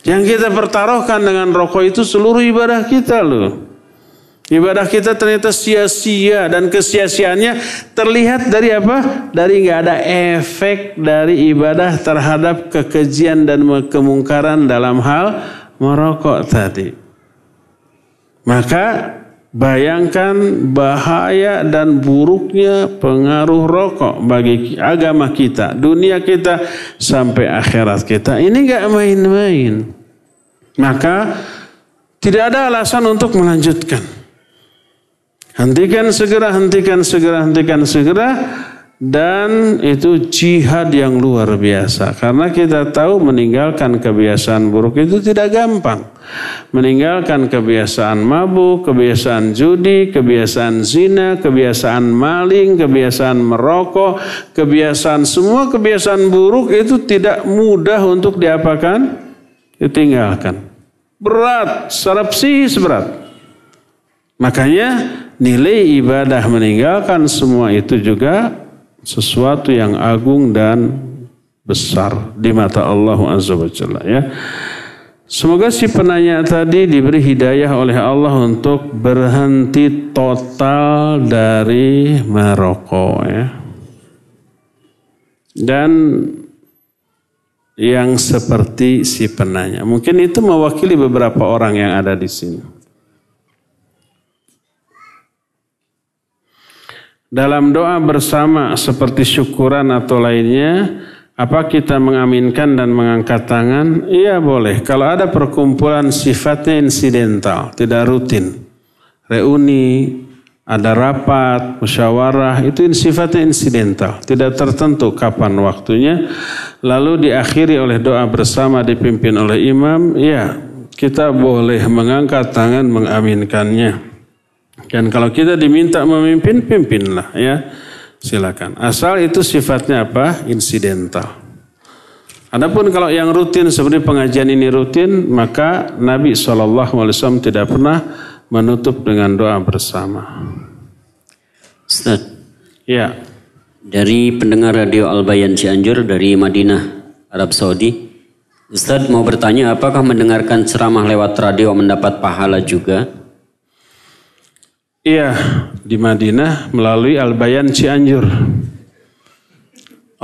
Yang kita pertaruhkan dengan rokok itu seluruh ibadah kita loh. Ibadah kita ternyata sia-sia dan kesia-siaannya terlihat dari apa? Dari nggak ada efek dari ibadah terhadap kekejian dan kemungkaran dalam hal merokok tadi. Maka bayangkan bahaya dan buruknya pengaruh rokok bagi agama kita, dunia kita sampai akhirat kita. Ini nggak main-main. Maka tidak ada alasan untuk melanjutkan. Hentikan segera, hentikan segera, hentikan segera. Dan itu jihad yang luar biasa. Karena kita tahu meninggalkan kebiasaan buruk itu tidak gampang. Meninggalkan kebiasaan mabuk, kebiasaan judi, kebiasaan zina, kebiasaan maling, kebiasaan merokok, kebiasaan semua kebiasaan buruk itu tidak mudah untuk diapakan? Ditinggalkan. Berat, secara psikis berat. Makanya nilai ibadah meninggalkan semua itu juga sesuatu yang agung dan besar di mata Allah Azza wa Jalla ya. Semoga si penanya tadi diberi hidayah oleh Allah untuk berhenti total dari merokok ya. Dan yang seperti si penanya. Mungkin itu mewakili beberapa orang yang ada di sini. Dalam doa bersama seperti syukuran atau lainnya, apa kita mengaminkan dan mengangkat tangan? Iya boleh. Kalau ada perkumpulan sifatnya insidental, tidak rutin. Reuni, ada rapat, musyawarah, itu sifatnya insidental. Tidak tertentu kapan waktunya. Lalu diakhiri oleh doa bersama dipimpin oleh imam, ya kita boleh mengangkat tangan mengaminkannya. Dan kalau kita diminta memimpin, pimpinlah ya. Silakan. Asal itu sifatnya apa? Insidental. Adapun kalau yang rutin seperti pengajian ini rutin, maka Nabi SAW tidak pernah menutup dengan doa bersama. Ustaz. Ya. Dari pendengar radio Al-Bayan Cianjur dari Madinah, Arab Saudi. Ustaz mau bertanya apakah mendengarkan ceramah lewat radio mendapat pahala juga? Iya, di Madinah melalui Al-Bayan Cianjur.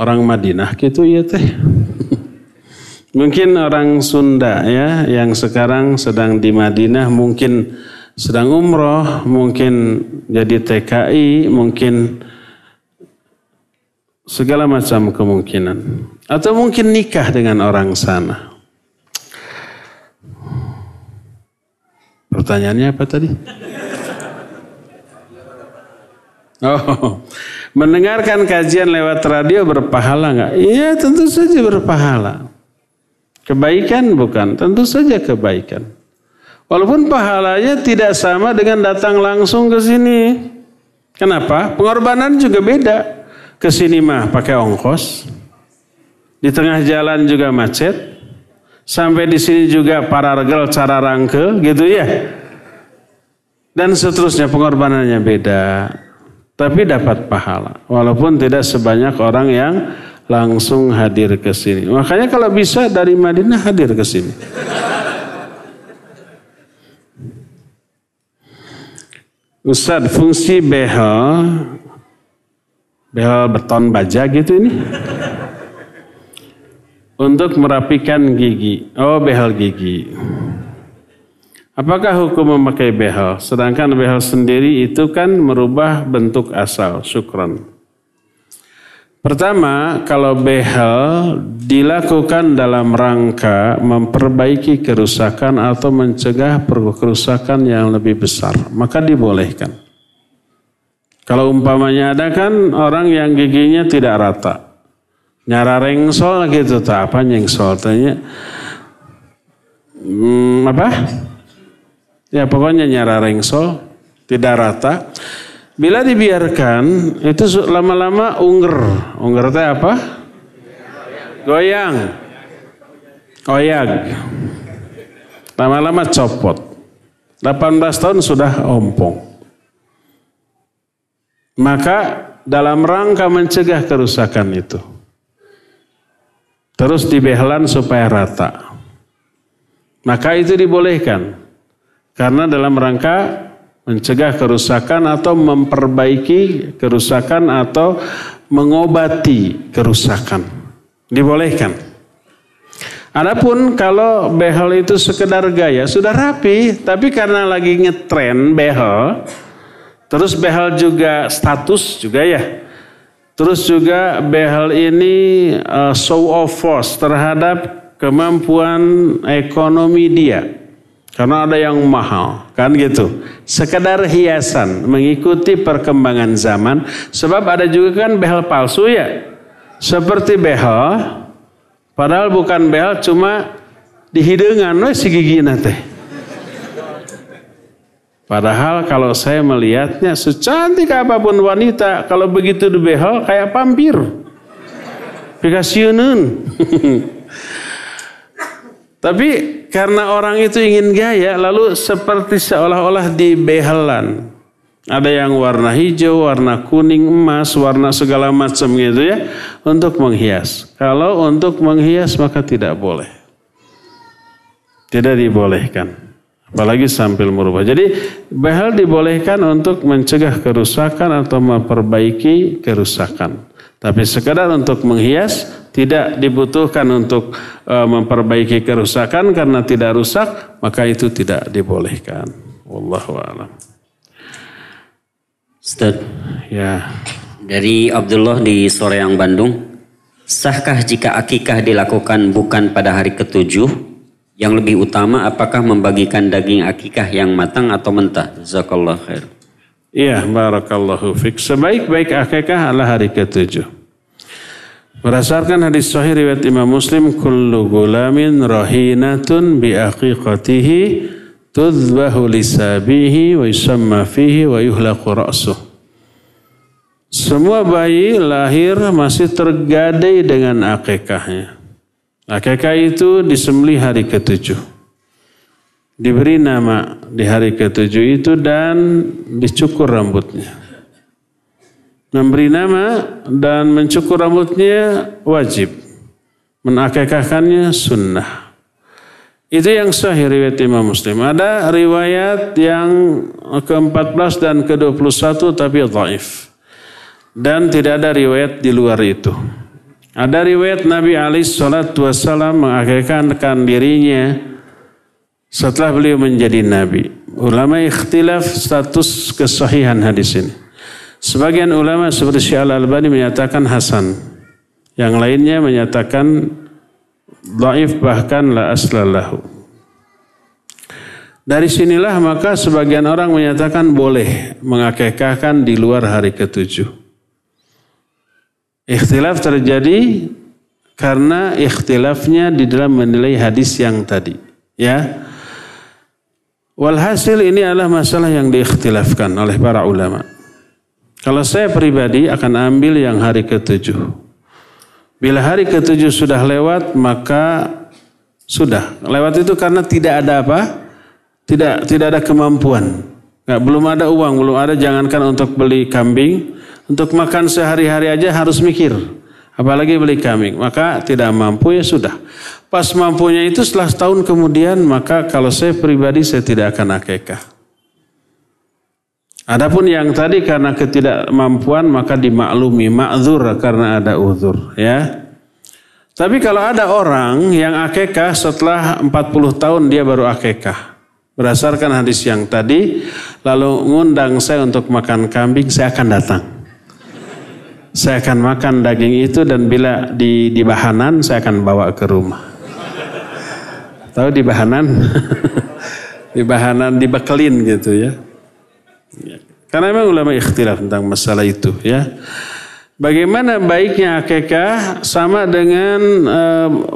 Orang Madinah gitu ya teh. *laughs* mungkin orang Sunda ya yang sekarang sedang di Madinah mungkin sedang umroh, mungkin jadi TKI, mungkin segala macam kemungkinan. Atau mungkin nikah dengan orang sana. Pertanyaannya apa tadi? Oh, mendengarkan kajian lewat radio berpahala nggak? Iya, tentu saja berpahala. Kebaikan bukan, tentu saja kebaikan. Walaupun pahalanya tidak sama dengan datang langsung ke sini. Kenapa? Pengorbanan juga beda. Ke sini mah pakai ongkos. Di tengah jalan juga macet. Sampai di sini juga para regel cara rangkel gitu ya. Dan seterusnya pengorbanannya beda tapi dapat pahala walaupun tidak sebanyak orang yang langsung hadir ke sini. Makanya kalau bisa dari Madinah hadir ke sini. Ustaz, fungsi behel behel beton baja gitu ini untuk merapikan gigi. Oh, behel gigi. Apakah hukum memakai behel? Sedangkan behel sendiri itu kan merubah bentuk asal. Syukran. Pertama, kalau behel dilakukan dalam rangka memperbaiki kerusakan atau mencegah kerusakan yang lebih besar, maka dibolehkan. Kalau umpamanya ada kan orang yang giginya tidak rata, nyara rengsol gitu, tak apa nyengsol, tanya, hmm, apa? Ya pokoknya nyara rengsol, tidak rata. Bila dibiarkan itu lama-lama unger. Unger itu apa? Goyang. Oyag. Lama-lama copot. 18 tahun sudah ompong. Maka dalam rangka mencegah kerusakan itu. Terus dibehelan supaya rata. Maka itu dibolehkan. Karena dalam rangka mencegah kerusakan atau memperbaiki kerusakan atau mengobati kerusakan. Dibolehkan. Adapun kalau behel itu sekedar gaya sudah rapi, tapi karena lagi ngetren behel, terus behel juga status juga ya. Terus juga behel ini uh, show of force terhadap kemampuan ekonomi dia. Karena ada yang mahal, kan gitu. Sekedar hiasan, mengikuti perkembangan zaman. Sebab ada juga kan behel palsu ya. Seperti behel, padahal bukan behel, cuma di hidangan, we si gigi teh. Padahal kalau saya melihatnya secantik apa pun wanita, kalau begitu di behel kayak pampir. Pikasiunun. *laughs* Tapi karena orang itu ingin gaya, lalu seperti seolah-olah di behelan. Ada yang warna hijau, warna kuning, emas, warna segala macam gitu ya. Untuk menghias. Kalau untuk menghias maka tidak boleh. Tidak dibolehkan. Apalagi sambil merubah. Jadi behel dibolehkan untuk mencegah kerusakan atau memperbaiki kerusakan. Tapi sekadar untuk menghias tidak dibutuhkan untuk e, memperbaiki kerusakan karena tidak rusak, maka itu tidak dibolehkan. Wallahu a'lam. Ustaz, Ya. dari Abdullah di Soreang Bandung, sahkah jika akikah dilakukan bukan pada hari ketujuh? Yang lebih utama apakah membagikan daging akikah yang matang atau mentah? Jazakallah khair. Iya, barakallahu fik. Sebaik-baik akikah adalah hari ketujuh. Berdasarkan hadis sahih riwayat Imam Muslim, kullu gulamin rahinatun bi aqiqatihi tudbahu lisabihi wa yusamma fihi wa yuhlaqu ra'suh. Semua bayi lahir masih tergadai dengan akikahnya. Akikah itu disembelih hari ketujuh. Diberi nama di hari ketujuh itu dan dicukur rambutnya. Memberi nama dan mencukur rambutnya wajib. Menakikahkannya sunnah. Itu yang sahih riwayat Imam Muslim. Ada riwayat yang ke-14 dan ke-21 tapi dhaif. Dan tidak ada riwayat di luar itu. Ada riwayat Nabi Ali Shallallahu Wasallam mengakikahkan dirinya setelah beliau menjadi Nabi. Ulama ikhtilaf status kesahihan hadis ini. Sebagian ulama seperti Syekh Al-Albani menyatakan Hasan. Yang lainnya menyatakan dhaif bahkan la aslalahu. Dari sinilah maka sebagian orang menyatakan boleh mengakikahkan di luar hari ketujuh. Ikhtilaf terjadi karena ikhtilafnya di dalam menilai hadis yang tadi. Ya. Walhasil ini adalah masalah yang diikhtilafkan oleh para ulama. Kalau saya pribadi akan ambil yang hari ketujuh. Bila hari ketujuh sudah lewat maka sudah. Lewat itu karena tidak ada apa? Tidak tidak ada kemampuan. Nggak, belum ada uang, belum ada jangankan untuk beli kambing, untuk makan sehari-hari aja harus mikir. Apalagi beli kambing. Maka tidak mampu ya sudah. Pas mampunya itu setelah setahun kemudian maka kalau saya pribadi saya tidak akan akekah. Adapun yang tadi karena ketidakmampuan maka dimaklumi ma'zur karena ada uzur ya. Tapi kalau ada orang yang akekah setelah 40 tahun dia baru akekah. Berdasarkan hadis yang tadi lalu ngundang saya untuk makan kambing saya akan datang saya akan makan daging itu dan bila di di bahanan saya akan bawa ke rumah. Tahu di bahanan? *laughs* di bahanan dibekelin gitu ya. Karena memang ulama ikhtilaf tentang masalah itu ya. Bagaimana baiknya akekah sama dengan e,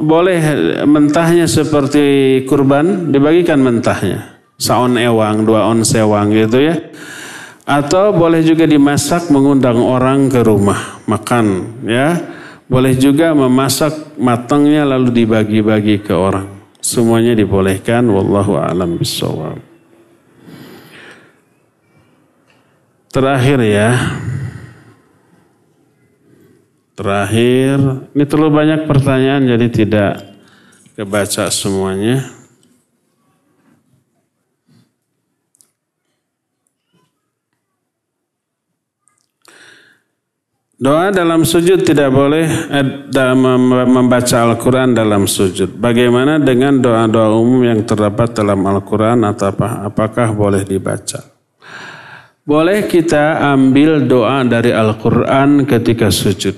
boleh mentahnya seperti kurban dibagikan mentahnya. Saon ewang, dua on sewang gitu ya. Atau boleh juga dimasak mengundang orang ke rumah makan ya. Boleh juga memasak matangnya lalu dibagi-bagi ke orang. Semuanya dibolehkan wallahu alam bisawab. Terakhir ya. Terakhir, ini terlalu banyak pertanyaan jadi tidak kebaca semuanya. Doa dalam sujud tidak boleh eh, membaca Al-Quran dalam sujud. Bagaimana dengan doa-doa umum yang terdapat dalam Al-Quran atau apa? Apakah boleh dibaca? Boleh kita ambil doa dari Al-Quran ketika sujud.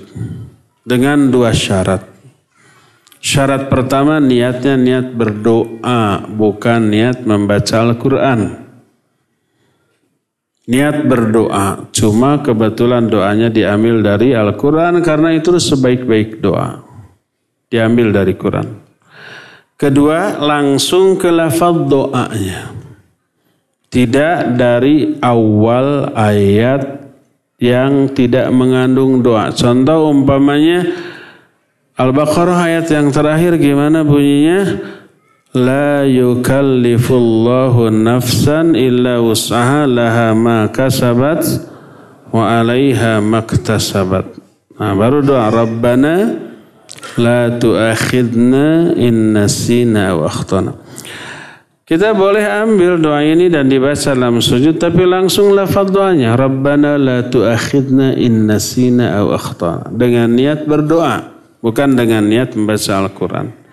Dengan dua syarat. Syarat pertama niatnya niat berdoa, bukan niat membaca Al-Quran. Niat berdoa, cuma kebetulan doanya diambil dari Al-Quran karena itu sebaik-baik doa. Diambil dari Quran. Kedua, langsung ke lafaz doanya. Tidak dari awal ayat yang tidak mengandung doa. Contoh umpamanya Al-Baqarah ayat yang terakhir gimana bunyinya? La yukallifullahu nafsan illa wus'aha laha ma kasabat wa alaiha maktasabat. Nah, baru doa Rabbana la tuakhidna in nasina wa akhtana. Kita boleh ambil doa ini dan dibaca dalam sujud tapi langsung lafaz doanya Rabbana la tuakhidna in nasina aw akhtana dengan niat berdoa bukan dengan niat membaca Al-Qur'an.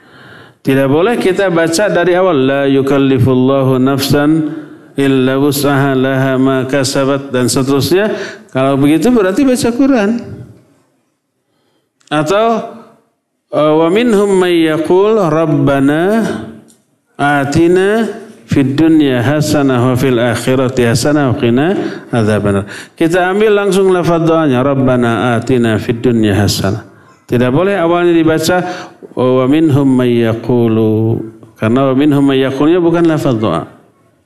Tidak boleh kita baca dari awal la yukallifullahu nafsan illa wus'aha laha ma kasabat dan seterusnya. Kalau begitu berarti baca Quran. Atau wa minhum may yaqul rabbana atina fid dunya hasanah wa fil akhirati hasanah wa qina adzabannar. Kita ambil langsung lafaz doanya rabbana atina fid dunya hasanah. Tidak boleh awalnya dibaca wa minhum may karena wa minhum may bukan lafaz doa.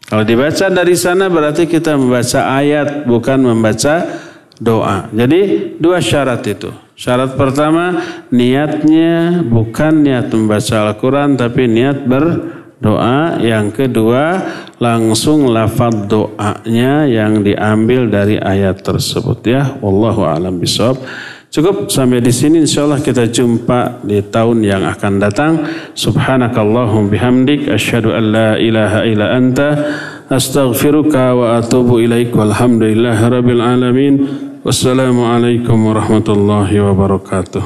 Kalau dibaca dari sana berarti kita membaca ayat bukan membaca doa. Jadi dua syarat itu. Syarat pertama niatnya bukan niat membaca Al-Quran tapi niat berdoa. Yang kedua langsung lafaz doanya yang diambil dari ayat tersebut ya. Wallahu a'lam bishawab. Cukup sampai di sini insyaallah kita jumpa di tahun yang akan datang. Subhanakallahum bihamdik asyhadu an la ilaha illa anta astaghfiruka wa atubu ilaik walhamdulillahi rabbil alamin. Wassalamualaikum warahmatullahi wabarakatuh.